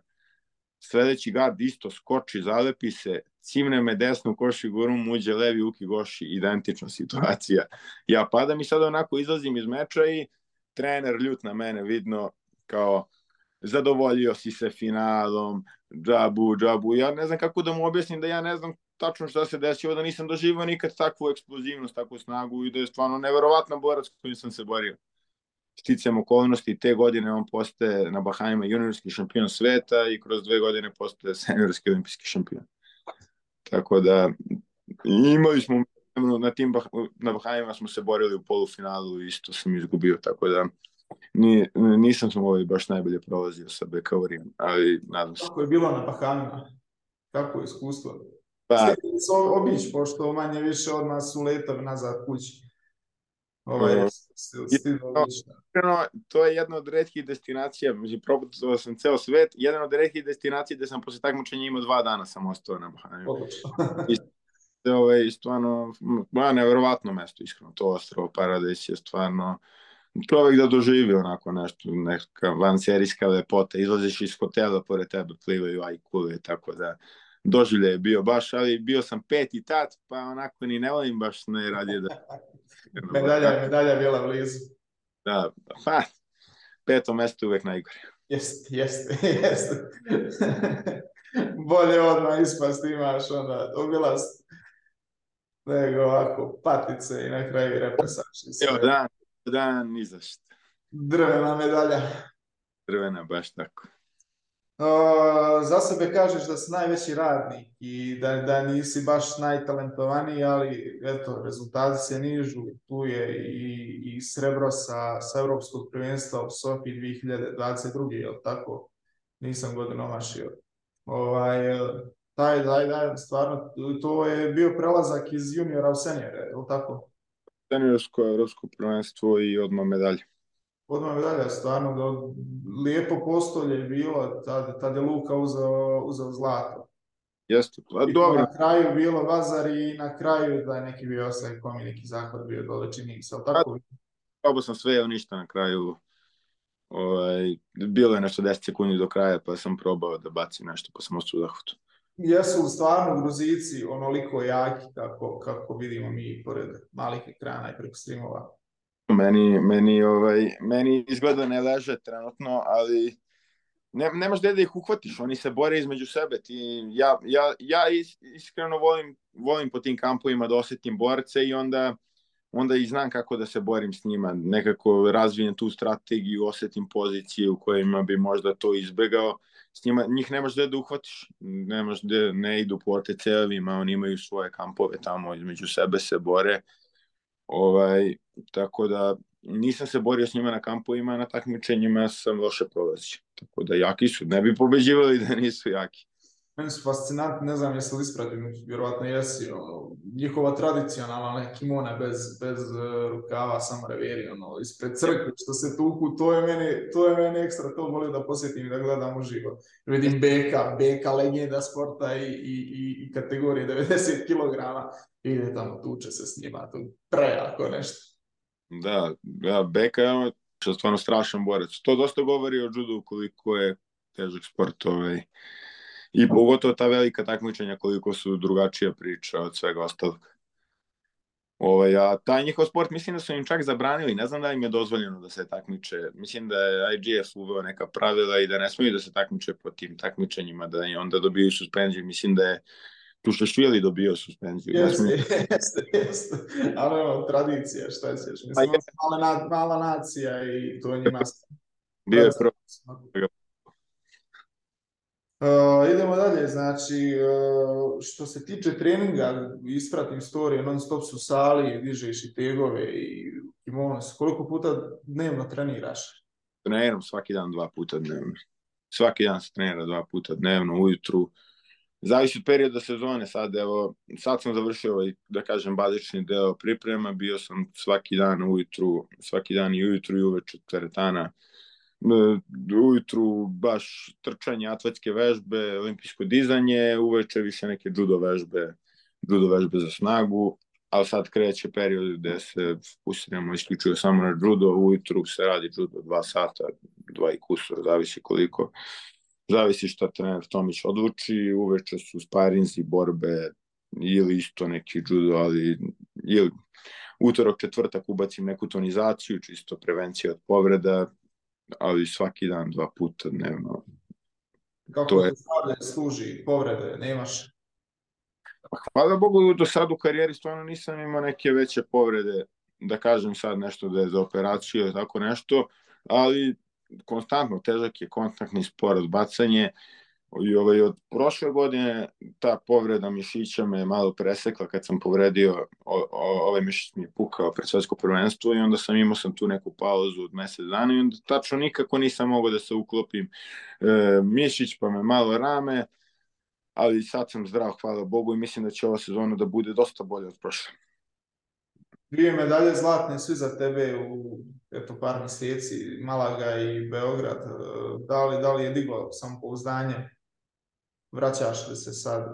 Sledeći gard isto skoči, zalepi se, cimne me desnu koši gurum, uđe levi uki goši, identična situacija. Ja padam i sad onako izlazim iz meča i trener ljut na mene, vidno kao zadovoljio si se finalom, džabu, džabu. Ja ne znam kako da mu objasnim da ja ne znam tačno šta se desilo, da nisam doživao nikad takvu eksplozivnost, takvu snagu i da je stvarno neverovatna borac kojim sam se borio. Sticam okolnosti, te godine on postaje na Bahajima juniorski šampion sveta i kroz dve godine postaje seniorski olimpijski šampion. Tako da imali smo na tim na Bahajima smo se borili u polufinalu i isto sam izgubio, tako da ni, nisam sam ovaj baš najbolje prolazio sa Bekaurijem, ali nadam se. Kako je bilo na Bahamima? Kako je iskustvo? Pa, obić, pošto manje više od nas u letav nazad kući. Ovaj, no, no, to je jedna od redkih destinacija, među probao sam ceo svet, jedna od redkih destinacija gde sam posle takmičenja imao dva dana sam ostao na Bahamima. I, ovaj, stvarno, ba, neverovatno mesto, iskreno, to ostrovo Paradis je stvarno, čovek da doživi onako nešto, neka vanserijska lepota, izlaziš iz hotela, pored tebe plivaju ajkule, tako da doživlje je bio baš, ali bio sam peti tat, pa onako ni ne volim baš ne radije da... medalja, medalja bila blizu. Da, pa, peto mesto uvek najgore. Jeste, jeste, jeste. Bolje odmah ispast imaš onda obilast nego ovako patice i na kraju represaš. Evo, dan, dan, ni za šta. Drvena medalja. Drvena, baš tako. Uh, za sebe kažeš da si najveći radnik i da, da nisi baš najtalentovaniji, ali eto, rezultati se nižu. Tu je i, i srebro sa, sa Evropskog prvenstva u Sofiji 2022. Je tako? Nisam godinu omašio. Ovaj, taj, taj, taj, stvarno, to je bio prelazak iz juniora u senjere, je tako? Seniorsko evropsko prvenstvo i odmah medalje odmah medalja, stvarno da lijepo postolje je bilo, tad, tad je Luka uzeo, uzeo zlato. Jeste, pa dobro. Na kraju bilo Vazar i na kraju da je neki bio osaj komi neki zahvat bio dole čini se, ali tako? Probao sam sve, ništa na kraju. Ovaj, bilo je nešto 10 sekundi do kraja, pa sam probao da bacim nešto, pa sam ostao u zahvatu. Jesu stvarno Gruzici onoliko jaki kako, kako vidimo mi pored malih ekrana i preko streamova? Meni, meni, ovaj, meni izgleda ne leže trenutno, ali ne, nemaš gde da ih uhvatiš, oni se bore između sebe. Ti, ja, ja, ja iskreno volim, volim po tim kampovima da osetim borce i onda, onda i znam kako da se borim s njima. Nekako razvijem tu strategiju, osetim pozicije u kojima bi možda to izbegao. S njima, njih nemaš gde da uhvatiš, nemaš gde, ne idu po OTC-evima, oni imaju svoje kampove tamo, između sebe se bore Ovaj, tako da nisam se borio s njima na kampovima, na takmičenjima sam loše prolazio. Tako da jaki su, ne bi pobeđivali da nisu jaki. Meni su fascinantni, ne znam jesi li ispratim, vjerovatno jesi, ono, njihova tradicionalna kimona bez, bez uh, rukava, samo reveri, ono, ispred crkve, što se tuku, to je meni, to je meni ekstra, to volim da posjetim i da gledam uživo. Vidim Beka, Beka legenda sporta i, i, i, i kategorije 90 kg, ide tamo, tuče se s njima, to prejako nešto. Da, da, Beka je stvarno strašan borac. To dosta govori o judu koliko je težak sport ovaj, i pogotovo ta velika takmičenja koliko su drugačija priča od svega ostalog. Ovaj, a taj njihov sport mislim da su im čak zabranili, ne znam da im je dozvoljeno da se takmiče. Mislim da je IGF uveo neka pravila i da ne smiju da se takmiče po tim takmičenjima, da i onda dobiju suspenziju. Mislim da je Tušašvili dobio suspenziju. Jeste, jeste, jeste. Ali ono, tradicija, šta ćeš? Mislim, pa je... mala, mala nacija i to njima... Bio je pro... Uh, idemo dalje, znači, uh, što se tiče treninga, ispratim storije, non stop su sali, dižeš i tegove i kimonos. Koliko puta dnevno treniraš? Treniram svaki dan dva puta dnevno. Svaki dan se trenira dva puta dnevno, ujutru. Zavisi od perioda sezone, sad evo, sad sam završio ovaj, da kažem, bazični deo priprema, bio sam svaki dan ujutru, svaki dan i ujutru i uveč od teretana ujutru baš trčanje, atletske vežbe, olimpijsko dizanje, uveče više neke judo vežbe, judo vežbe za snagu, ali sad kreće period gde se fokusiramo isključivo samo na judo, ujutru se radi judo dva sata, dva i kusur, zavisi koliko, zavisi šta trener Tomić odluči, uveče su sparinzi, borbe, ili isto neki judo, ali ili utorak, četvrtak ubacim neku tonizaciju, čisto prevencija od povreda, ali svaki dan, dva puta dnevno. Kako to je... služi povrede, nemaš? Pa hvala Bogu, do sad u karijeri stvarno nisam imao neke veće povrede, da kažem sad nešto da je za operaciju ili tako nešto, ali konstantno težak je kontaktni spor, odbacanje, I ovaj, od prošle godine ta povreda mišića me malo presekla kad sam povredio, o, o, ovaj mišić mi je pukao pred svetsko prvenstvo i onda sam imao sam tu neku pauzu od mesec dana i onda tačno nikako nisam mogao da se uklopim e, mišić pa me malo rame, ali sad sam zdrav, hvala Bogu i mislim da će ova sezona da bude dosta bolja od prošle. Dvije medalje zlatne svi za tebe u eto, par mjeseci, Malaga i Beograd. Da li, da li je diglo samopouzdanje? Vraćaš li se sad?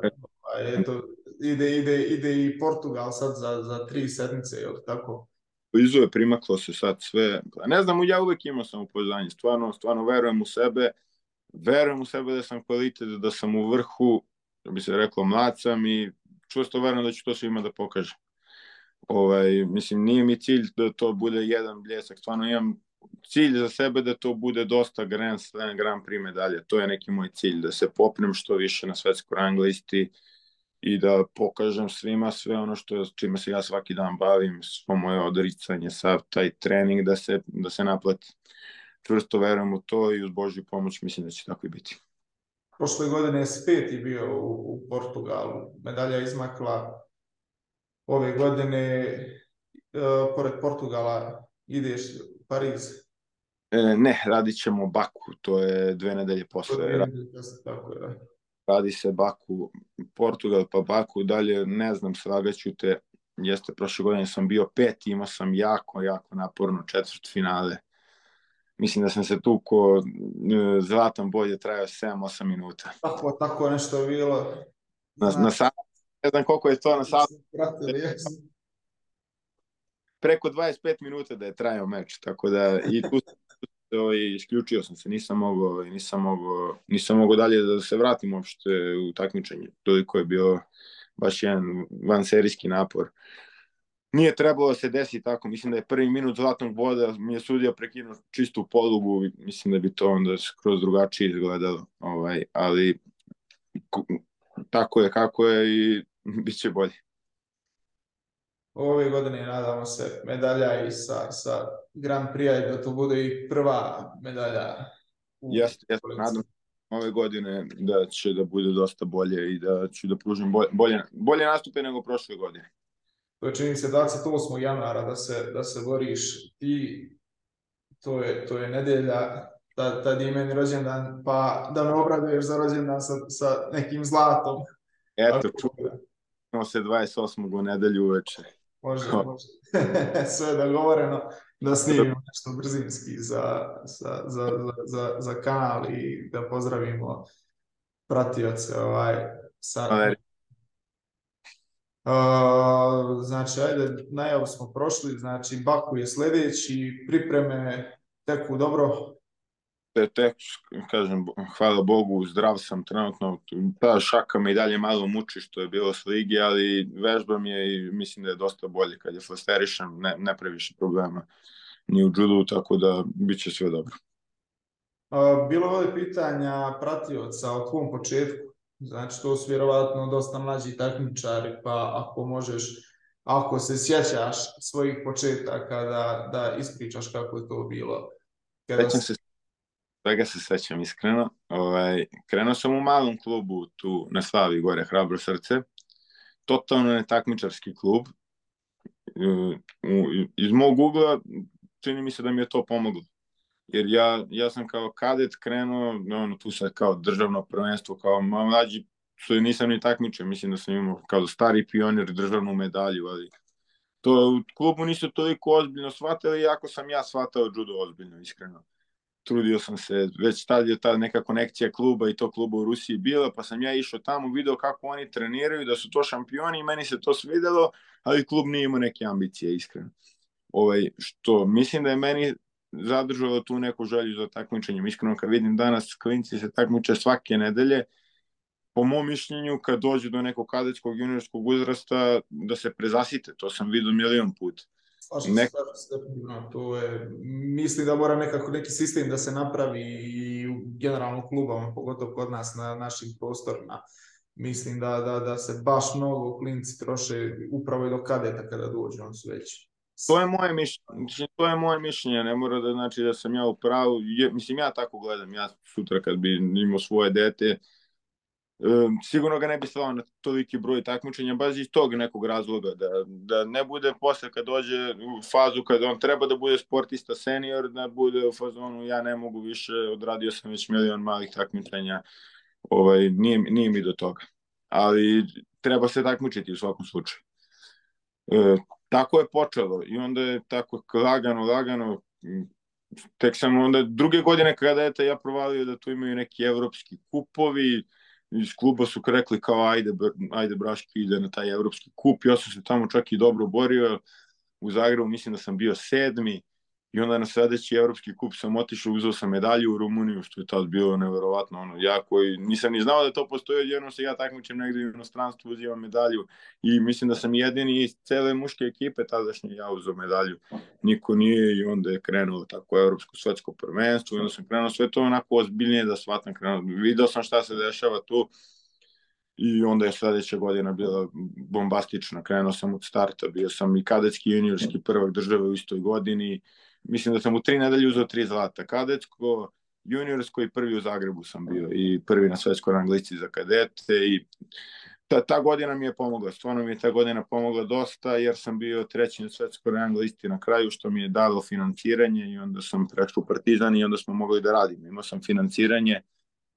Eto, ide, ide, ide i Portugal sad za, za tri sedmice, je tako? Izu je primaklo se sad sve. Ne znam, ja uvek imao samopouzdanje. Stvarno, stvarno verujem u sebe. Verujem u sebe da sam kvalitet, da sam u vrhu, da bi se reklo, mlad sam i čusto verujem da ću to svima da pokažem. Ovaj, mislim, nije mi cilj da to bude jedan bljesak. Stvarno imam cilj za sebe da to bude dosta Grand Slam, Grand Prix medalje. To je neki moj cilj, da se popnem što više na svetskoj rang listi i da pokažem svima sve ono što čime se ja svaki dan bavim, svo moje odricanje, sav taj trening da se, da se naplati. Čvrsto verujem u to i uz Božju pomoć mislim da će tako i biti. Prošle godine je peti bio u, u Portugalu. Medalja izmakla ove godine, uh, pored Portugala, ideš Pariz? E, ne, radit ćemo Baku, to je dve nedelje posle. Radi, tako je. Da. radi se Baku, Portugal pa Baku, dalje ne znam, slagaću te, jeste prošle godine sam bio peti, imao sam jako, jako naporno četvrt finale. Mislim da sam se tu ko e, zlatan bolje trajao 7-8 minuta. Tako, tako nešto bilo. Na, na sam, ne znam koliko je to na sam preko 25 minuta da je trajao meč, tako da i tu ovaj, isključio sam se, nisam mogao, ovaj, nisam mogao, nisam mogao dalje da se vratim uopšte u takmičenje. Toliko je bio baš jedan van serijski napor. Nije trebalo da se desi tako, mislim da je prvi minut zlatnog boda mi je sudija prekinuo čistu polugu, mislim da bi to onda skroz drugačije izgledalo, ovaj, ali tako je kako je i bit će bolje ove godine nadamo se medalja i sa, sa Grand Prix da to bude i prva medalja. Jeste, jeste, nadam ove godine da će da bude dosta bolje i da ću da pružim bolje, bolje, bolje nastupe nego prošle godine. To je čini se 28. januara da se, da se boriš ti, to je, to je nedelja, tad, tad je meni rođendan, pa da me obraduješ za rođendan sa, sa nekim zlatom. Eto, čujemo se 28. u nedelju uveče. Može, može. Sve je dogovoreno da snimimo nešto brzinski za, za, za, za, za kanal i da pozdravimo pratioce ovaj, sa... Uh, znači, ajde, najavu smo prošli, znači Baku je sledeći, pripreme teku dobro. Te, te, kažem, hvala Bogu, zdrav sam trenutno, ta šaka me i dalje malo muči što je bilo s ligi, ali vežbam je i mislim da je dosta bolje kad je flasterišan, ne, ne previše problema ni u judu, tako da bit će sve dobro. Bilo je pitanja pratioca o tvom početku, znači to su vjerovatno dosta mlađi takmičari, pa ako možeš, ako se sjećaš svojih početaka da, da ispričaš kako je to bilo. Kada Sećam se svega se sećam iskreno. Ovaj, krenuo sam u malom klubu tu na Slavi gore, Hrabro srce. Totalno netakmičarski klub. Iz mog ugla čini mi se da mi je to pomoglo. Jer ja, ja sam kao kadet krenuo, ono, tu sad kao državno prvenstvo, kao mlađi, što nisam ni takmičan, mislim da sam imao kao stari pionir državnu medalju, ali to u klubu nisu toliko ozbiljno shvatili, iako sam ja shvatao judo ozbiljno, iskreno trudio sam se, već tad je ta neka konekcija kluba i to kluba u Rusiji bila, pa sam ja išao tamo, video kako oni treniraju, da su to šampioni i meni se to svidelo, ali klub nije imao neke ambicije, iskreno. Ovaj, što mislim da je meni zadržalo tu neku želju za takmičenjem. Iskreno, kad vidim danas klinci se takmiče svake nedelje, po mom mišljenju, kad dođe do nekog kadetskog juniorskog uzrasta, da se prezasite, to sam vidio milion puta Slažem Nek... se, to je, mislim da mora nekako neki sistem da se napravi i u generalno klubama, pogotovo kod nas na našim prostorima. Mislim da, da, da se baš mnogo klinci troše upravo i do kadeta kada dođe, on su već To je moje mišljenje, to je moje mišljenje, ne mora da znači da sam ja u pravu, mislim ja tako gledam, ja sutra kad bi imao svoje dete, Um, sigurno ga ne bi slao na toliki broj takmičenja baš iz tog nekog razloga da, da ne bude posle kad dođe u fazu kad on treba da bude sportista senior da bude u fazonu ja ne mogu više odradio sam već milion malih takmičenja ovaj, nije, nije mi do toga. Ali treba se takmičiti u svakom slučaju. E, tako je počelo i onda je tako lagano lagano tek sam onda druge godine kada je ja provalio da tu imaju neki evropski kupovi iz kluba su rekli kao ajde, ajde Braški ide na taj evropski kup, ja sam se tamo čak i dobro borio, u Zagrebu mislim da sam bio sedmi, i onda na sledeći evropski kup sam otišao, uzeo sam medalju u Rumuniju, što je tad bilo neverovatno, ono, ja koji nisam ni znao da to postoji, jedno se ja takmičem negde u inostranstvu, uzimam medalju. I mislim da sam jedini iz cele muške ekipe tadašnje ja uzeo medalju, niko nije i onda je krenulo tako evropsko svetsko prvenstvo i onda sam krenuo sve to onako ozbiljnije da shvatam, krenuo, video sam šta se dešava tu, i onda je sledeća godina bila bombastična. Krenuo sam od starta, bio sam i kadetski juniorski prvak države u istoj godini, mislim da sam u tri nedelje uzeo tri zlata. Kadetsko, juniorsko i prvi u Zagrebu sam bio i prvi na svetskoj rang listi za kadete i ta, ta godina mi je pomogla, stvarno mi je ta godina pomogla dosta jer sam bio treći na svetskoj rang na kraju što mi je dalo financiranje i onda sam prešao u Partizan i onda smo mogli da radimo. Imao sam financiranje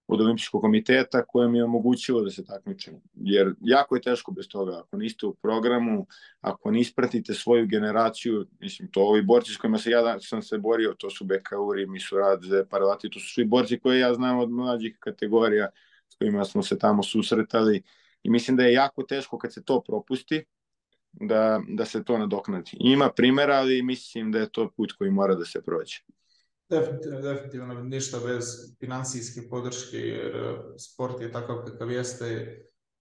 od olimpijskog komiteta koje mi je omogućilo da se takmičem. Jer jako je teško bez toga. Ako niste u programu, ako ne ispratite svoju generaciju, mislim, to ovi borci s kojima se ja sam se borio, to su Bekauri, Misuradze, Parvati, to su svi borci koje ja znam od mlađih kategorija s kojima smo se tamo susretali. I mislim da je jako teško kad se to propusti, da, da se to nadoknadi. Ima primjera, ali mislim da je to put koji mora da se prođe. Definitivno, definitivno ništa bez financijske podrške jer e, sport je takav kakav jeste.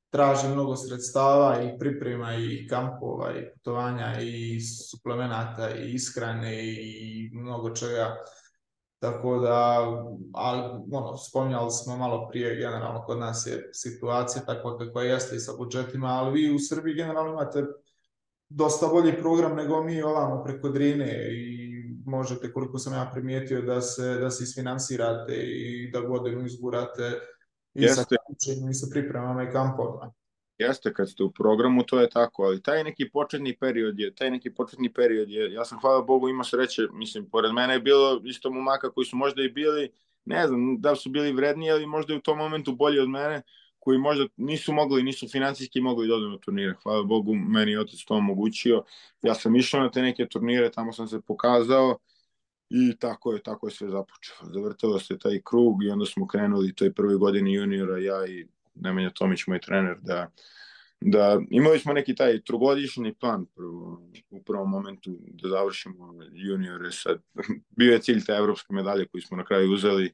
Traži mnogo sredstava i priprema i kampova i putovanja i suplemenata i ishrane i mnogo čega. Tako da ali, ono, spominjali smo malo prije generalno kod nas je situacija takva kakva jeste i sa budžetima ali vi u Srbiji generalno imate dosta bolji program nego mi ovamo preko Drine i možete, koliko sam ja primijetio, da se, da se isfinansirate i da godinu izgurate i Jeste. sa i sa pripremama i kampovima. Jeste, kad ste u programu, to je tako, ali taj neki početni period je, taj neki početni period je, ja sam, hvala Bogu, imao sreće, mislim, pored mene je bilo isto momaka koji su možda i bili, ne znam, da su bili vredniji, ali možda i u tom momentu bolji od mene, koji možda nisu mogli, nisu finansijski mogli da odu na turnire. Hvala Bogu, meni je otac to omogućio. Ja sam išao na te neke turnire, tamo sam se pokazao i tako je, tako je sve započeo. Zavrtilo se taj krug i onda smo krenuli toj prvoj godini juniora, ja i Nemanja Tomić, moj trener, da, da imali smo neki taj trogodišnji plan prvo, u prvom momentu da završimo juniore. Sad, bio je cilj te evropske medalje koju smo na kraju uzeli,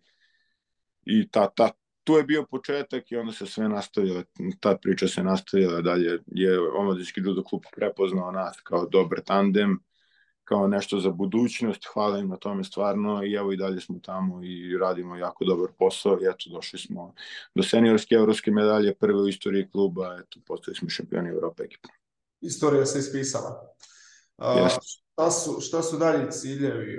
i ta, ta, tu je bio početak i onda se sve nastavilo, ta priča se nastavila dalje, je omladinski judo klub prepoznao nas kao dobar tandem, kao nešto za budućnost, hvala im na tome stvarno i evo i dalje smo tamo i radimo jako dobar posao i eto došli smo do seniorske evropske medalje, prve u istoriji kluba, eto postali smo šampioni Evrope ekipa. Istorija se ispisala. Uh, šta, su, šta su dalje ciljevi?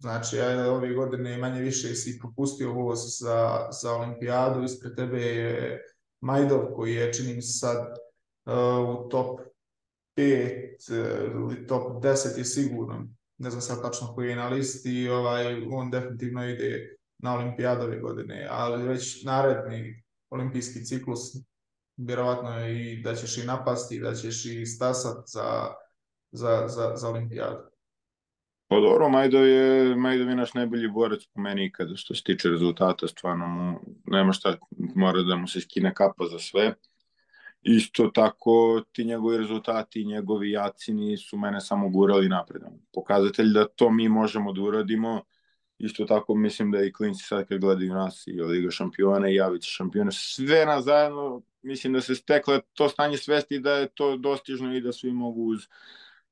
Znači, ja ove godine manje više si propustio voz za, za olimpijadu, ispred tebe je Majdov koji je, čini mi se sad, uh, u top 5 ili top 10 je sigurno, ne znam sad tačno koji je na listi, ovaj, on definitivno ide na olimpijadove godine, ali već naredni olimpijski ciklus vjerovatno je i da ćeš i napasti, da ćeš i stasat za, za, za, za olimpijadu. Pa dobro, Majdo je, Majdo je naš najbolji borac po meni kada što se tiče rezultata, stvarno mu, nema šta, mora da mu se skine kapa za sve isto tako ti njegovi rezultati i njegovi jacini su mene samo gurali napred. Pokazatelj da to mi možemo da uradimo, isto tako mislim da i klinci sad kad gledaju nas i Liga šampiona i Javić šampiona, sve nas zajedno mislim da se stekle to stanje svesti da je to dostižno i da svi mogu uz,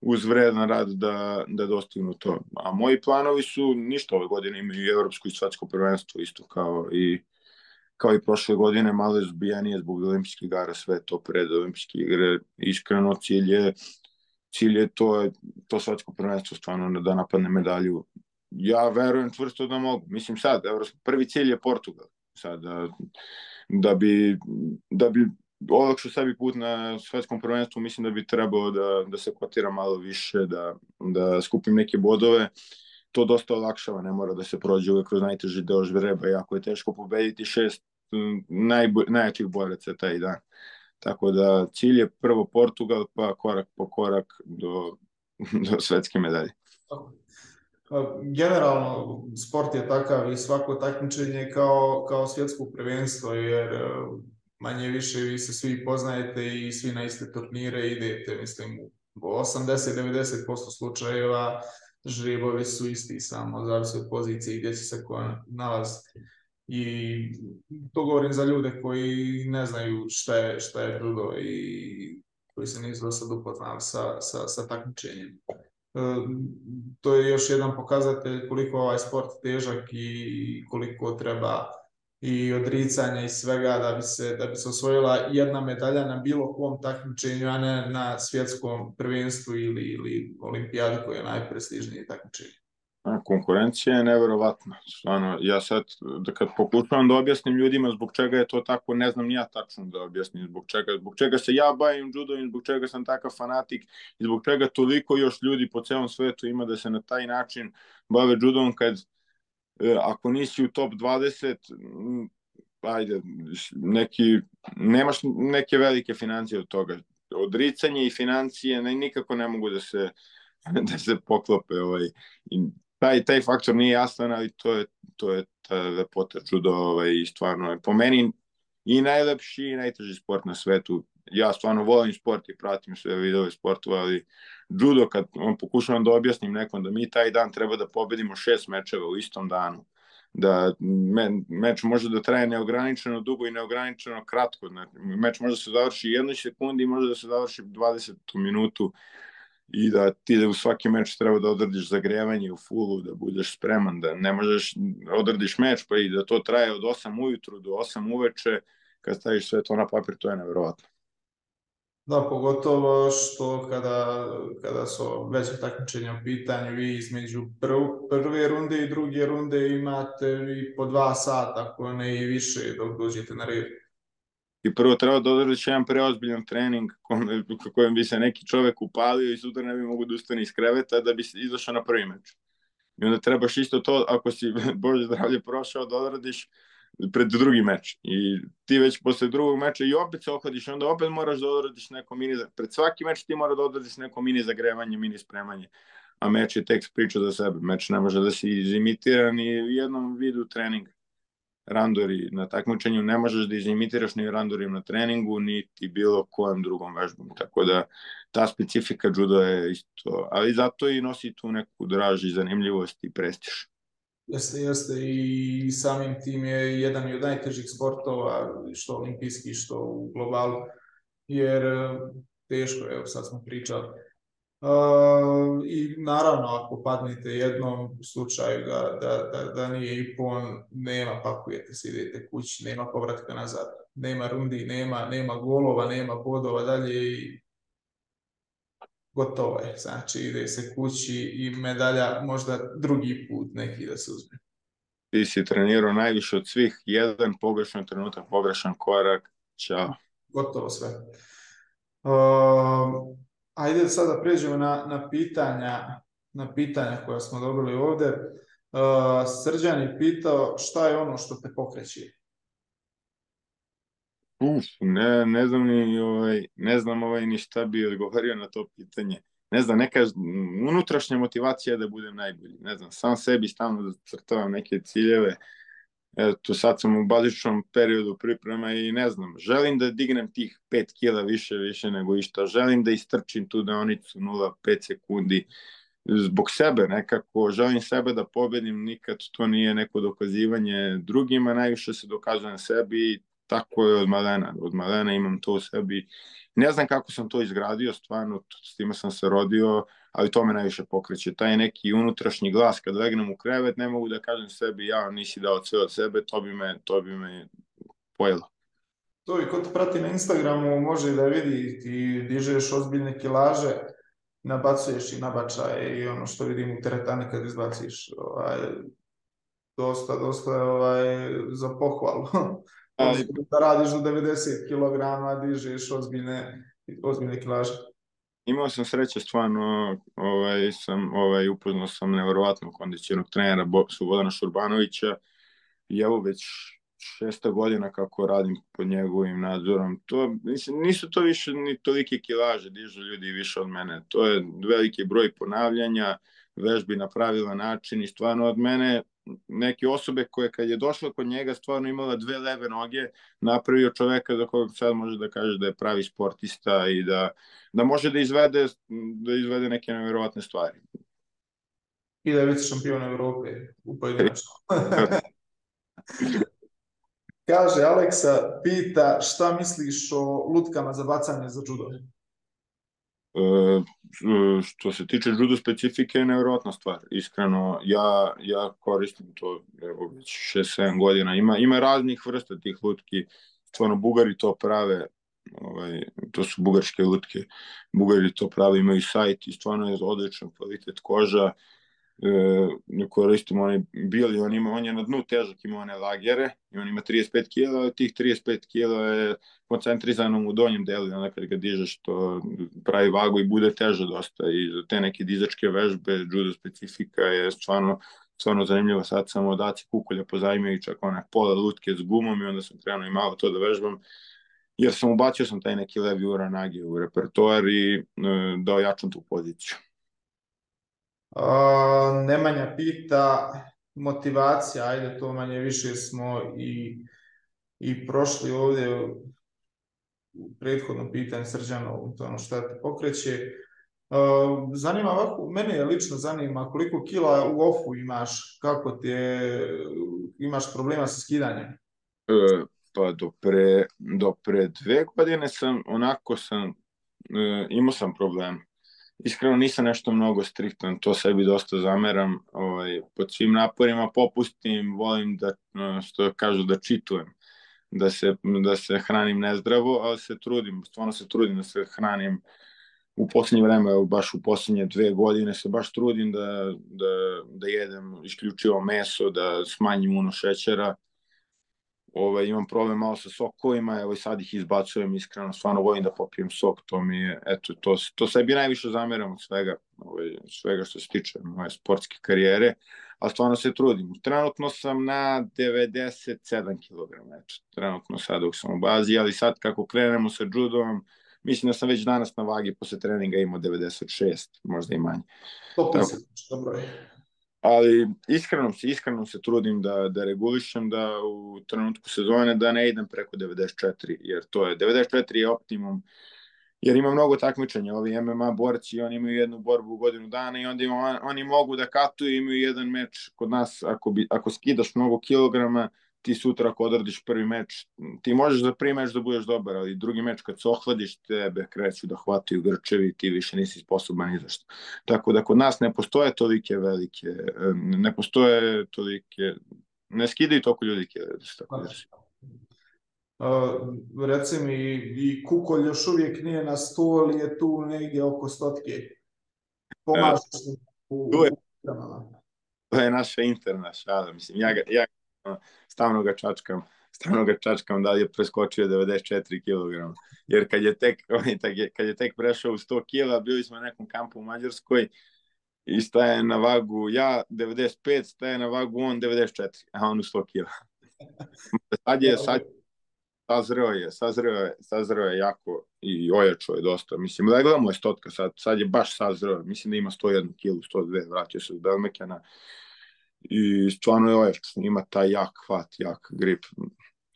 uz vredan rad da, da dostignu to. A moji planovi su ništa ove godine imaju i evropsko i svetsko prvenstvo isto kao i kao i prošle godine, malo je zbijanije zbog olimpijskih igara, sve to pred olimpijske igre. Iskreno, cilj je, cilj je to, to svetsko prvenstvo stvarno da napadne medalju. Ja verujem čvrsto da mogu. Mislim sad, prvi cilj je Portugal. Sad, da, da bi, da bi olakšao sebi put na svetskom prvenstvu, mislim da bi trebalo da, da se kvotira malo više, da, da skupim neke bodove to dosta olakšava, ne mora da se prođe uvek kroz najteži deo žvreba, jako je teško pobediti šest najjačih boraca taj dan. Tako da cilj je prvo Portugal, pa korak po korak do, do svetske medalje. Pa, generalno, sport je takav i svako takmičenje kao, kao svjetsko prvenstvo, jer manje više vi se svi poznajete i svi na iste turnire idete, mislim, u 80-90% slučajeva žrebovi su isti, samo zavisi od pozicije gdje će se ko nalazi. I to govorim za ljude koji ne znaju šta je, šta je judo i koji se nisu do sad upoznali sa, sa, sa takmičenjem. E, to je još jedan pokazatelj koliko ovaj sport težak i koliko treba i odricanja i svega da bi se da bi se osvojila jedna medalja na bilo kom takmičenju, a ne na svjetskom prvenstvu ili ili olimpijadi koja je najprestižnije takmičenje. Konkurencija je neverovatna. Stvarno, ja sad, da kad pokušavam da objasnim ljudima zbog čega je to tako, ne znam ni ja tačno da objasnim zbog čega. Zbog čega se ja bavim judom zbog čega sam takav fanatik i zbog čega toliko još ljudi po celom svetu ima da se na taj način bave judom kad e, ako nisi u top 20 ajde, neki, nemaš neke velike financije od toga. Odricanje i financije ne, nikako ne mogu da se da se poklope ovaj, i taj, taj faktor nije jasan, ali to je, to je ta lepota čudo ovaj, i stvarno je po meni i najlepši i najteži sport na svetu. Ja stvarno volim sport i pratim sve vidove sportova, ali judo kad pokušavam da objasnim nekom da mi taj dan treba da pobedimo šest mečeva u istom danu, da me, meč može da traje neograničeno dugo i neograničeno kratko. Meč može da se završi jednoj sekundi i može da se završi 20 minutu i da ti da u svaki meč treba da odradiš zagrevanje u fullu, da budeš spreman, da ne možeš odradiš meč pa i da to traje od 8 ujutru do 8 uveče, kad staviš sve to na papir, to je neverovatno. Da, pogotovo što kada, kada su veće takmičenja u pitanju, vi između prv, prve runde i druge runde imate i po dva sata, ako ne i više, dok dođete na red i prvo treba da odradiš jedan preozbiljan trening kojem bi se neki čovek upalio i sutra ne bi mogu da ustane iz kreveta da bi izašao na prvi meč. I onda trebaš isto to, ako si Bože zdravlje prošao, da odradiš pred drugi meč. I ti već posle drugog meča i opet se ohladiš, onda opet moraš da odradiš neko mini, pred svaki meč ti mora da odradiš neko mini zagrevanje, mini spremanje. A meč je tek priča za sebe. Meč ne može da se izimitira ni u jednom vidu treninga randori na takmičenju, ne možeš da izimitiraš ni randorim na treningu, niti bilo kojem drugom vežbom. Tako da ta specifika judo je isto, ali zato i nosi tu neku draž i zanimljivost i prestiž. Jeste, jeste i samim tim je jedan od najtežih sportova, što olimpijski, što u globalu, jer teško, evo sad smo pričali. Uh, I naravno, ako padnete jednom slučaju da, da, da, da nije ipon, nema pakujete se, idete kući, nema povratka nazad, nema rundi, nema, nema golova, nema bodova dalje i gotovo je. Znači, ide se kući i medalja možda drugi put neki da se uzme. Ti si trenirao najviše od svih, jedan pogrešan trenutak, pogrešan korak, čao. Gotovo sve. Uh, ajde sada pređemo na, na pitanja na pitanja koja smo dobili ovde. Uh, Srđan je pitao šta je ono što te pokreće? Uf, ne, ne znam ni ovaj, ne znam ovaj ni šta bi odgovorio na to pitanje. Ne znam, neka unutrašnja motivacija da budem najbolji. Ne znam, sam sebi stalno da crtavam neke ciljeve. Eto, sad sam u bazičnom periodu priprema i ne znam, želim da dignem tih 5 kila više, više nego išta. Želim da istrčim tu deonicu 0,5 sekundi zbog sebe nekako, želim sebe da pobedim, nikad to nije neko dokazivanje drugima, najviše se dokazujem sebi tako je od malena, od malena imam to u sebi. Ne znam kako sam to izgradio, stvarno, s time sam se rodio, ali to me najviše pokreće. Taj neki unutrašnji glas kad legnem u krevet, ne mogu da kažem sebi, ja nisi dao sve od sebe, to bi me, to bi me pojelo. To i ko te prati na Instagramu može da vidi, ti dižeš ozbiljne kilaže, nabacuješ i nabačaje i ono što vidim u teretane kad izbaciš, ovaj, dosta, dosta ovaj, za pohvalu. Ali... Da radiš do 90 kg, dižeš ozbiljne, ozbiljne kilaže. Imao sam sreće stvarno, ovaj, sam, ovaj, upoznao sam nevjerovatnog kondicionog trenera Subodana Šurbanovića i evo već šesta godina kako radim pod njegovim nadzorom. To, mislim, nisu to više ni tolike kilaže, dižu ljudi više od mene. To je veliki broj ponavljanja, vežbi na pravilan način i stvarno od mene neke osobe koje kad je došla kod njega stvarno imala dve leve noge, napravio čoveka za kojeg sad može da kaže da je pravi sportista i da, da može da izvede, da izvede neke nevjerovatne stvari. I da je vice šampion Evrope u pojedinačno. Kaže, Aleksa pita šta misliš o lutkama za bacanje za judo? E, što se tiče judo specifike je nevjerojatna stvar. Iskreno, ja, ja koristim to evo, već 6-7 godina. Ima, ima raznih vrsta tih lutki. Stvarno, Bugari to prave. Ovaj, to su bugarske lutke. Bugari to prave, imaju sajt i stvarno je odličan kvalitet koža. E, koristimo onaj bili, on, ima, on je na dnu težak, ima one lagere i on ima 35 kg, tih 35 kg je koncentrizano u donjem delu, onda kad ga dižeš to pravi vagu i bude teže dosta. I za te neke dizačke vežbe, judo specifika je stvarno stvarno zanimljivo, sad sam od Aci Kukulja pozajmio i čak one pola lutke s gumom i onda sam krenuo i malo to da vežbam. Jer sam ubacio sam taj neki levi uranagi u repertoar i e, da ojačam tu poziciju. Nemanja pita motivacija, ajde to manje više smo i, i prošli ovde u prethodnom pitanju Srđanu, to ono šta te pokreće. Uh, zanima ovako, mene je lično zanima koliko kila u ofu imaš, kako ti je, imaš problema sa skidanjem? Uh, pa do pre, do pre dve godine sam, onako sam, uh, imao sam problem iskreno nisam nešto mnogo striktan, to sebi dosta zameram, ovaj, pod svim naporima popustim, volim da, što kažu, da čitujem, da se, da se hranim nezdravo, ali se trudim, stvarno se trudim da se hranim. U poslednje vreme, baš u poslednje dve godine se baš trudim da, da, da jedem isključivo meso, da smanjim uno šećera, ovaj, imam problem malo sa sokovima, evo i sad ih izbacujem, iskreno, stvarno volim da popijem sok, to mi je, eto, to, to sebi najviše zameram od svega, ovaj, svega što se tiče moje sportske karijere, a stvarno se trudim. Trenutno sam na 97 kg, eto, trenutno sad dok sam u bazi, ali sad kako krenemo sa judom, mislim da sam već danas na vagi posle treninga imao 96, možda i manje. To Tako, dobro je ali iskreno se, iskreno se trudim da, da regulišem da u trenutku sezone da ne idem preko 94, jer to je, 94 je optimum jer ima mnogo takmičenja, ovi MMA borci, oni imaju jednu borbu u godinu dana i onda ima, oni mogu da katuju, imaju jedan meč kod nas, ako, bi, ako skidaš mnogo kilograma, ti sutra ako odradiš prvi meč, ti možeš da prvi meč da budeš dobar, ali drugi meč kad se ohladiš, tebe kreću da hvataju grčevi ti više nisi sposoban ni zašto. Tako da kod nas ne postoje tolike velike, ne postoje tolike, ne skidaju toliko ljudi kile. Tako da Uh, reci mi, i Kukolj još uvijek nije na sto, ali je tu negdje oko stotke. Pomažeš u, u, u to je naša interna šala, mislim, ja, ga, ja stavno ga čačkam, stavno ga čačkam da je preskočio 94 kg. Jer kad je tek, kad je tek prešao u 100 kg, bili smo na nekom kampu u Mađarskoj i staje na vagu ja 95, staje na vagu on 94, a on u 100 kg. sad je, sad, sazreo je, sazreo je, sazreo je jako i ojačao je dosta. Mislim, da gledamo je stotka sad, sad je baš sazreo, mislim da ima 101 kg, 102, vratio se od Belmekena i stvarno je ojač, ima taj jak hvat, jak grip,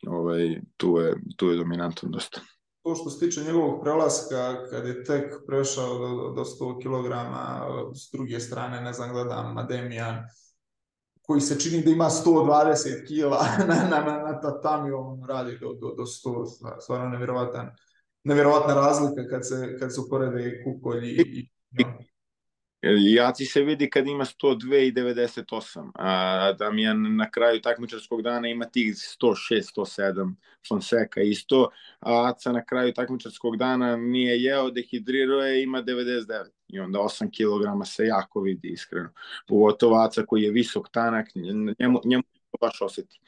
ovaj, tu, je, tu je dominantan dosta. To što se tiče njegovog prelaska, kad je tek prešao do, do 100 kg, s druge strane, ne znam, gledam Mademijan, koji se čini da ima 120 kila na, na, na, na tatami, on radi do, do, do 100, stvarno nevjerovatan, nevjerovatna razlika kad se, kad se uporede Kukolj i, i, i Jaci se vidi kad ima 102 i 98, a Damijan na kraju takmičarskog dana ima tih 106, 107, Fonseca isto, a Aca na kraju takmičarskog dana nije jeo, dehidrirao je, ima 99 i onda 8 kg se jako vidi iskreno. Pogotovo Aca koji je visok, tanak, njemu, njemu to baš oseti.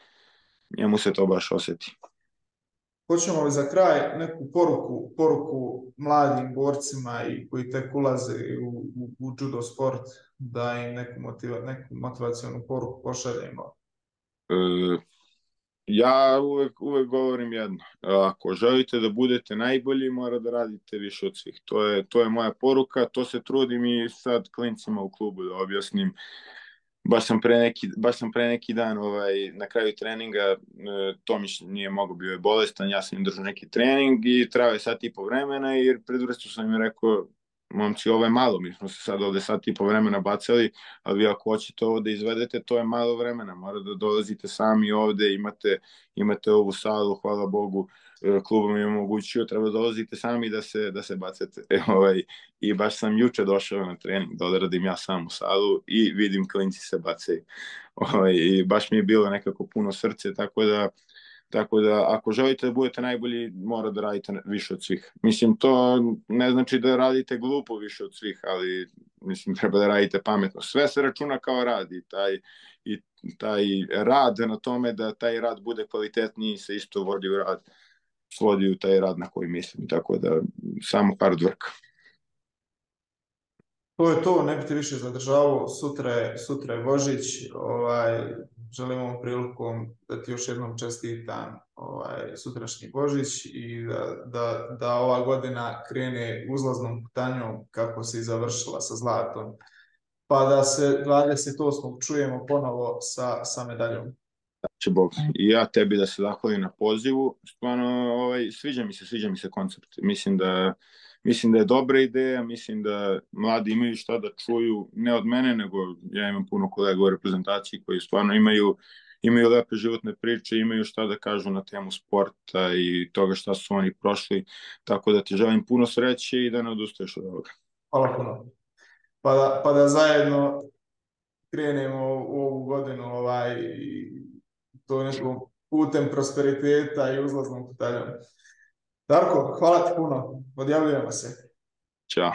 Njemu se to baš oseti. Hoćemo li za kraj neku poruku, poruku mladim borcima i koji tek ulaze u, u, u judo sport da im neku, motiva, neku motivacionu poruku pošaljemo? E, ja uvek, uvek govorim jedno. Ako želite da budete najbolji, mora da radite više od svih. To je, to je moja poruka, to se trudim i sad klincima u klubu da objasnim. Uh, baš sam pre neki, baš sam pre neki dan ovaj, na kraju treninga, e, Tomić nije mogao, bio je bolestan, ja sam im držao neki trening i trao je sat i po vremena i pred urestu sam im rekao, momci, ovo je malo, mi smo se sad ovde sat i po vremena bacali, ali vi ako hoćete ovo da izvedete, to je malo vremena, mora da dolazite sami ovde, imate, imate ovu salu, hvala Bogu, e, klub mi je omogućio, treba da dolazite sami da se, da se bacate. E, ovaj, I baš sam juče došao na trening da odradim ja sam u salu i vidim klinci se bacaju. Ovaj, I baš mi je bilo nekako puno srce, tako da Tako da, ako želite da budete najbolji, mora da radite više od svih. Mislim, to ne znači da radite glupo više od svih, ali mislim, treba da radite pametno. Sve se računa kao rad i taj, i taj rad na tome da taj rad bude kvalitetniji se isto vodi u rad, svodi u taj rad na koji mislim. Tako da, samo hard work. To je to, ne bih više zadržavao. Sutra je, sutra je Božić, ovaj, želim ovom prilikom da ti još jednom čestitam ovaj, sutrašnji Božić i da, da, da ova godina krene uzlaznom putanjom kako se i završila sa zlatom. Pa da se 28. čujemo ponovo sa, sa medaljom. Će Bog. I ja tebi da se zahvalim na pozivu. Stvarno, ovaj, sviđa mi se, sviđa mi se koncept. Mislim da mislim da je dobra ideja, mislim da mladi imaju šta da čuju, ne od mene, nego ja imam puno kolega u reprezentaciji koji stvarno imaju imaju lepe životne priče, imaju šta da kažu na temu sporta i toga šta su oni prošli, tako da ti želim puno sreće i da ne odustaješ od ovoga. Hvala puno. Pa da, pa da zajedno krenemo u ovu godinu ovaj, to nekom putem prosperiteta i uzlaznom putaljom. Darko, hvala ti puno. Odjavljujemo se. Ćao.